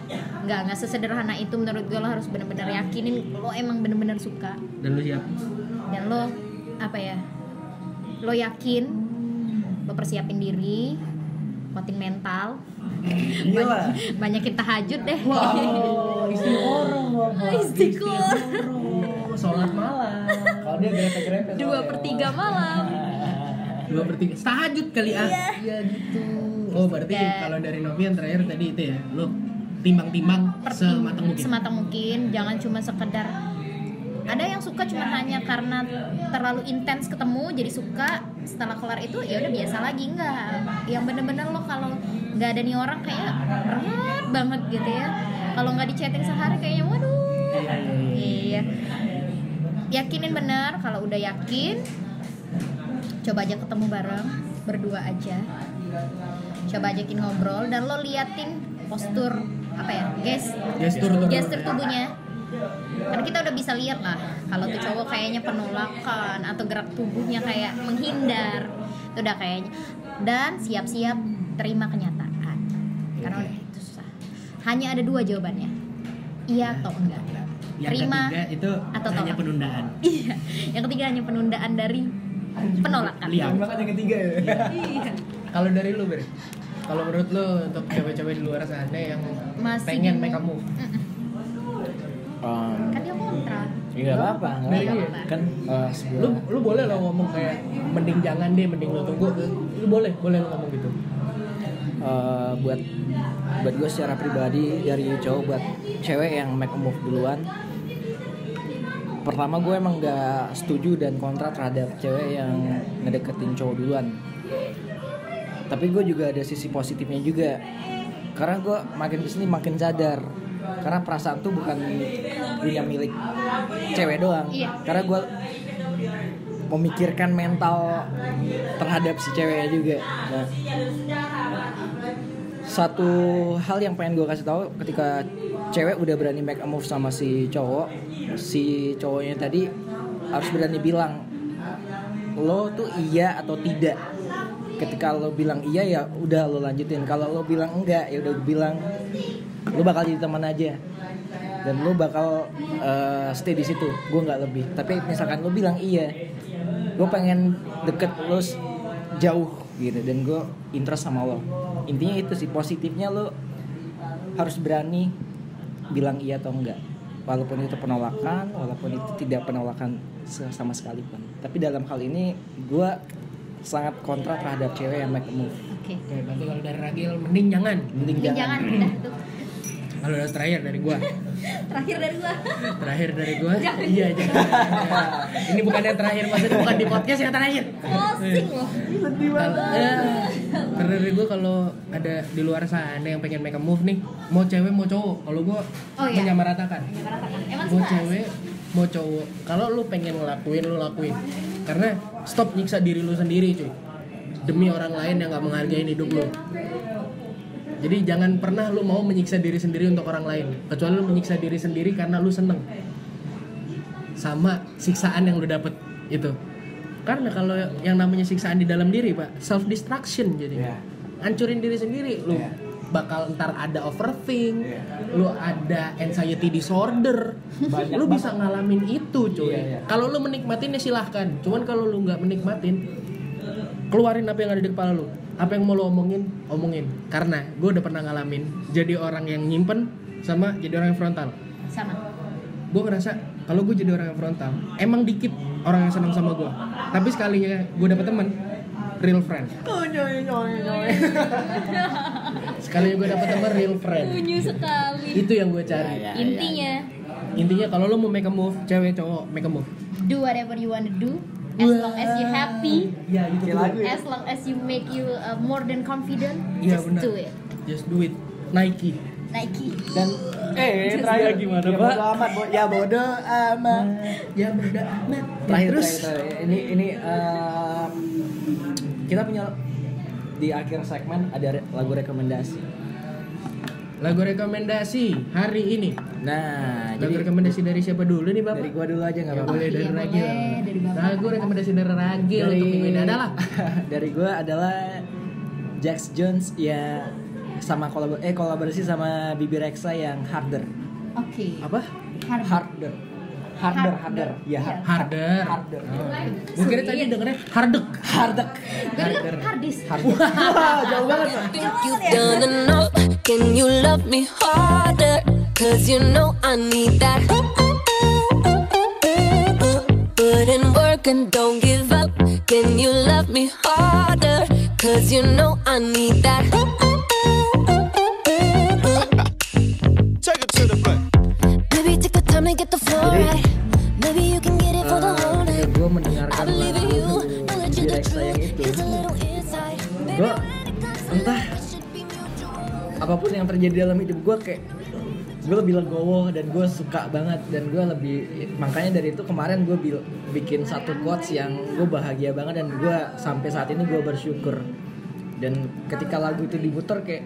nggak nggak sesederhana itu menurut gue lo harus benar-benar yakinin lo emang benar-benar suka Dan lu siap. dan lo apa ya lo yakin lo persiapin diri kuatin mental Gila. <laughs> banyakin tahajud deh Wow, istiqoroh. <laughs> Istiqoroh. sholat malam. Kalau dia grepe-grepe dua per tiga malam Dua per tiga. Tahajud kali ah. Iya gitu. Oh berarti Dan- kalau dari Novi yang terakhir tadi itu ya, lu timbang-timbang sematang mungkin. sematang mungkin jangan cuma sekedar ada yang suka cuma hanya karena terlalu intens ketemu jadi suka. Setelah kelar itu ya udah biasa lagi enggak. Yang bener-bener lo kalau nggak ada nih orang kayak berat banget gitu ya. Kalau nggak di chatting sehari kayaknya waduh. Iya, iya, iya. iya yakinin benar kalau udah yakin coba aja ketemu bareng berdua aja coba ajakin ngobrol dan lo liatin postur apa ya guys Gestur gestur tubuhnya. Karena kita udah bisa lihat lah kalau tuh cowok kayaknya penolakan atau gerak tubuhnya kayak menghindar. Itu udah kayaknya. Dan siap-siap terima kenyataan. Karena udah itu susah. Hanya ada dua jawabannya. Iya atau enggak? Yang terima ketiga itu atau hanya tolak. penundaan. <laughs> iya. Yang ketiga hanya penundaan dari penolakan. Lihat. Bahkan yang ketiga ya. iya <laughs> Kalau dari lu, Ber. Kalau menurut lu untuk cewek-cewek di luar sana yang Masih pengen make up move. Um, kan dia kontra Iya nggak apa-apa, apa-apa. dia. Kan uh, sebuah Lu lu boleh lo ngomong kayak mending jangan deh, mending lo tunggu. Lu boleh, boleh lo ngomong gitu. uh, buat buat gue secara pribadi dari cowok buat cewek yang make a move duluan pertama gue emang gak setuju dan kontra terhadap cewek yang ngedeketin cowok duluan tapi gue juga ada sisi positifnya juga. Karena gue makin ke sini makin sadar. Karena perasaan tuh bukan punya milik cewek doang. Iya. karena gue memikirkan mental terhadap si ceweknya juga. Nah satu hal yang pengen gue kasih tahu ketika cewek udah berani make a move sama si cowok si cowoknya tadi harus berani bilang lo tuh iya atau tidak ketika lo bilang iya ya udah lo lanjutin. Kalau lo bilang enggak ya udah bilang lo bakal jadi teman aja. Dan lo bakal eh, stay di situ. Gue nggak lebih. Tapi misalkan lo bilang iya gue pengen deket lo jauh gitu. Dan gue interest sama lo. Intinya itu sih positifnya lo harus berani bilang iya atau enggak. Walaupun itu penolakan walaupun itu tidak penolakan sama sekali pun. Tapi dalam hal ini gue sangat kontra terhadap cewek yang make a move Oke. Oke, berarti kalau dari Ragil mending jangan. Mending jangan udah tuh. Kalau udah <laughs> terakhir dari gua. Terakhir dari gua. Terakhir dari gua. Iya, jangan. Ini bukan yang terakhir, maksudnya bukan di podcast yang terakhir. Closing loh. Kalau ya, karena dari gue kalau ada di luar sana yang pengen make a move nih, mau cewek mau cowok, kalau gue Oh, iya. menyamaratakan. Menyamaratakan. Emang Mau cewek mau cowok, kalau lu pengen ngelakuin lu lakuin. Karena stop nyiksa diri lu sendiri cuy. Demi orang lain yang gak menghargai hidup lu. Jadi jangan pernah lu mau menyiksa diri sendiri untuk orang lain, kecuali lu menyiksa diri sendiri karena lu seneng sama siksaan yang lu dapet itu. Karena kalau yang namanya siksaan di dalam diri, Pak, self destruction jadi. Iya. Hancurin diri sendiri, lu Iya. Bakal ntar ada overthink, Iya. lu ada anxiety disorder, <laughs> Banyak lu bisa ngalamin itu, cuy. Iya, iya. Kalau lu menikmatin ya silahkan, cuman kalau lu nggak menikmatin, keluarin apa yang ada di kepala lu. Apa yang mau lu omongin, omongin. Karena gue udah pernah ngalamin jadi orang yang nyimpen sama jadi orang yang frontal Sama. gue ngerasa kalau gue jadi orang yang frontal emang dikit orang yang senang sama gue tapi sekalinya gue dapet teman real friend sekalinya gue dapet teman real friend Unyu sekali. itu yang gue cari Ya, ya. Intinya, intinya kalau lo mau make a move cewek cowok make a move do whatever you wanna do as long as you happy, ya gitu lagu ya? as long as you make you uh, more than confident, Iya, just benar. do it. just do it Nike Nike. Dan eh Just terakhir gimana, ya, Pak? bodo amat, Bo. ya bodo amat. ya beda amat Terakhir, terus terakhir, terakhir. ini ini eh, kita punya di akhir segmen ada re- lagu rekomendasi. lagu rekomendasi hari ini Nah, lagu jadi rekomendasi dari siapa dulu nih bapak dari gua dulu aja nggak Ya, apa-apa. boleh dari iya, Ragil. Lagu rekomendasi dari Ragil Dari untuk minggu ini adalah <laughs> dari gua adalah Jax Jones ya sama kolabor eh kolaborasi sama Bibi Rexa yang Harder. Oke. apa? Harder. Harder. Harder, Harder. harder. Ya, Iya. hard. Harder. Harder. Oh. Gue kira tadi dengernya hardek. Harder. Gue denger hardis. Harder. <laughs> Wah, jauh banget. Enough. Can you love me harder? Cause you know I need that. Put in work and don't give up. Can you love me harder? Cause you know I need that. Here's a little insight. Baby, Gua let it come entah should be mutual. apa pun yang terjadi dalam hidup gue kayak gue lebih legowo dan gue suka banget dan gue lebih makanya dari itu kemarin gue bikin satu quotes yang gue bahagia banget dan gue sampai saat ini gue bersyukur. Dan ketika lagu itu diputar kayak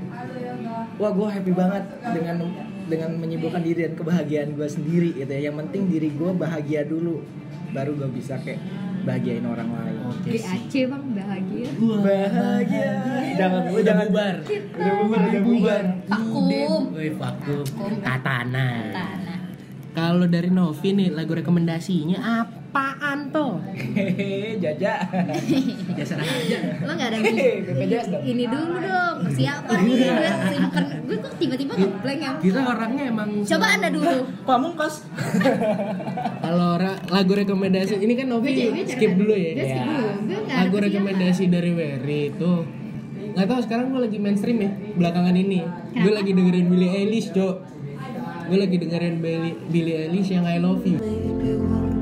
wah gue happy banget dengan dengan menyibukkan diri dan kebahagiaan gue sendiri gitu ya yang penting diri gue bahagia dulu baru gue bisa kayak bahagiain orang lain Oke. GAC bang bahagia. bahagia jangan lu Udah jangan bubar. udah bubar udah bubar Vakum. Woi, vakum. Katana. Tanah. Kalau dari Novi nih lagu rekomendasinya apaan toh? hehehe jaja <laughs> Biasa aja. Lo gak ada dong. ini dulu dong persiapan nih gue simpen gue kok tiba-tiba ngeblank ya Kita orangnya emang coba anda dulu <laughs> pamungkas <laughs> Kalau lagu rekomendasi ini kan Novi Gue jadi- skip dulu ya. gue skip dulu gak Lagu rekomendasi dari Wery itu nggak tahu sekarang gue lagi mainstream ya belakangan ini. Gue lagi dengerin Billie Eilish, Cok. Gue lagi dengerin Billie, Billie Eilish yang I Love You.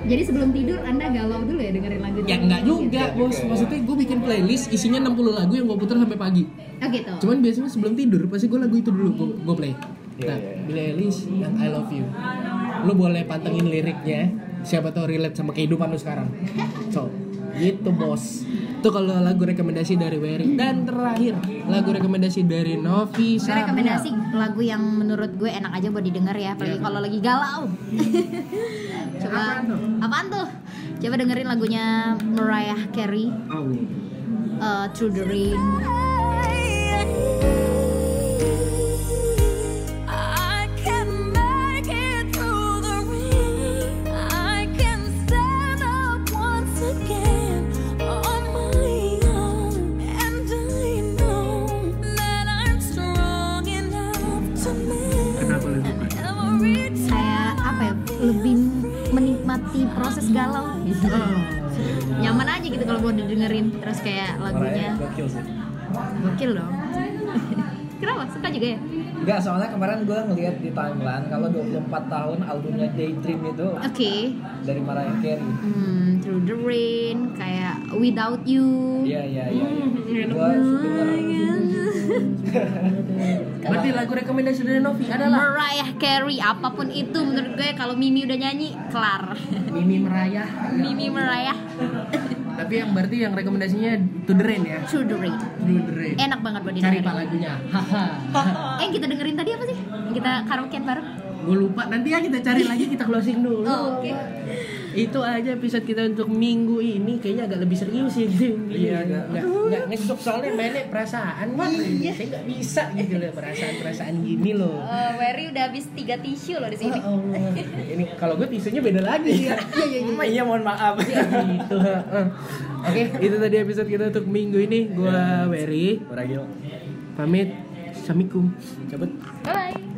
jadi sebelum tidur anda galau dulu ya dengerin lagu Ya enggak juga bos. Maksudnya gue bikin playlist isinya 60 lagu yang gue putar sampai pagi. oh gitu Cuman biasanya sebelum tidur pasti gue lagu itu dulu gue, gue play. Iya, Nah, iya. Billie Eilish yang I Love You. Lu boleh pantengin liriknya. Siapa tahu relate sama kehidupan lu sekarang. <laughs> So, gitu bos. Itu kalau lagu rekomendasi dari Wery dan terakhir lagu rekomendasi dari Novi Gue Sabra. rekomendasi lagu yang menurut gue enak aja buat didengar ya, apalagi Iya. kalau lagi galau. <laughs> Coba apaan tuh? Coba dengerin lagunya Mariah Carey, Oh. uh, Through the Rain. proses galau gitu. nyaman aja gitu kalau gue dengerin terus kayak lagunya. Gokil dong. <laughs> Kenapa? Suka juga ya? Enggak, soalnya kemarin gue ngeliat di timeline kalau 24 tahun albumnya Daydream itu Oke. okay. Dari Mariah Carey. Hmm, Through the Rain, kayak Without You. Iya, iya, iya, iya. Hmm, Gue <laughs> Berarti lagu rekomendasi dari Novi adalah Mariah Carey apa pun itu menurut gue kalau Mimi udah nyanyi kelar Mimi Merayah. Mimi Mariah Tapi yang berarti yang rekomendasinya To The Rain ya. Through the Rain To The Rain. enak banget buat Cari didengerin pak lagunya. Eh yang kita dengerin tadi apa sih yang kita karaokean bareng Gue lupa. Nanti ya kita cari lagi kita closing dulu. Oh, oke. Itu aja episode kita untuk minggu ini kayaknya agak lebih serius ya gitu. Iya, agak- Nggak, nggak soalnya mainnya perasaan. Iya. Saya nggak bisa gitu loh perasaan-perasaan gini loh. Eh, Wery udah habis tiga tisu loh di sini. Oh, Allah. <laughs> Ini kalau gue tisunya beda lagi ya. Iya iya iya. Iya, mohon maaf. gitu. heeh. Oke, itu tadi episode kita untuk minggu ini. Gua Wery Ragil. pamit. Assalamualaikum. Cabut. Bye bye.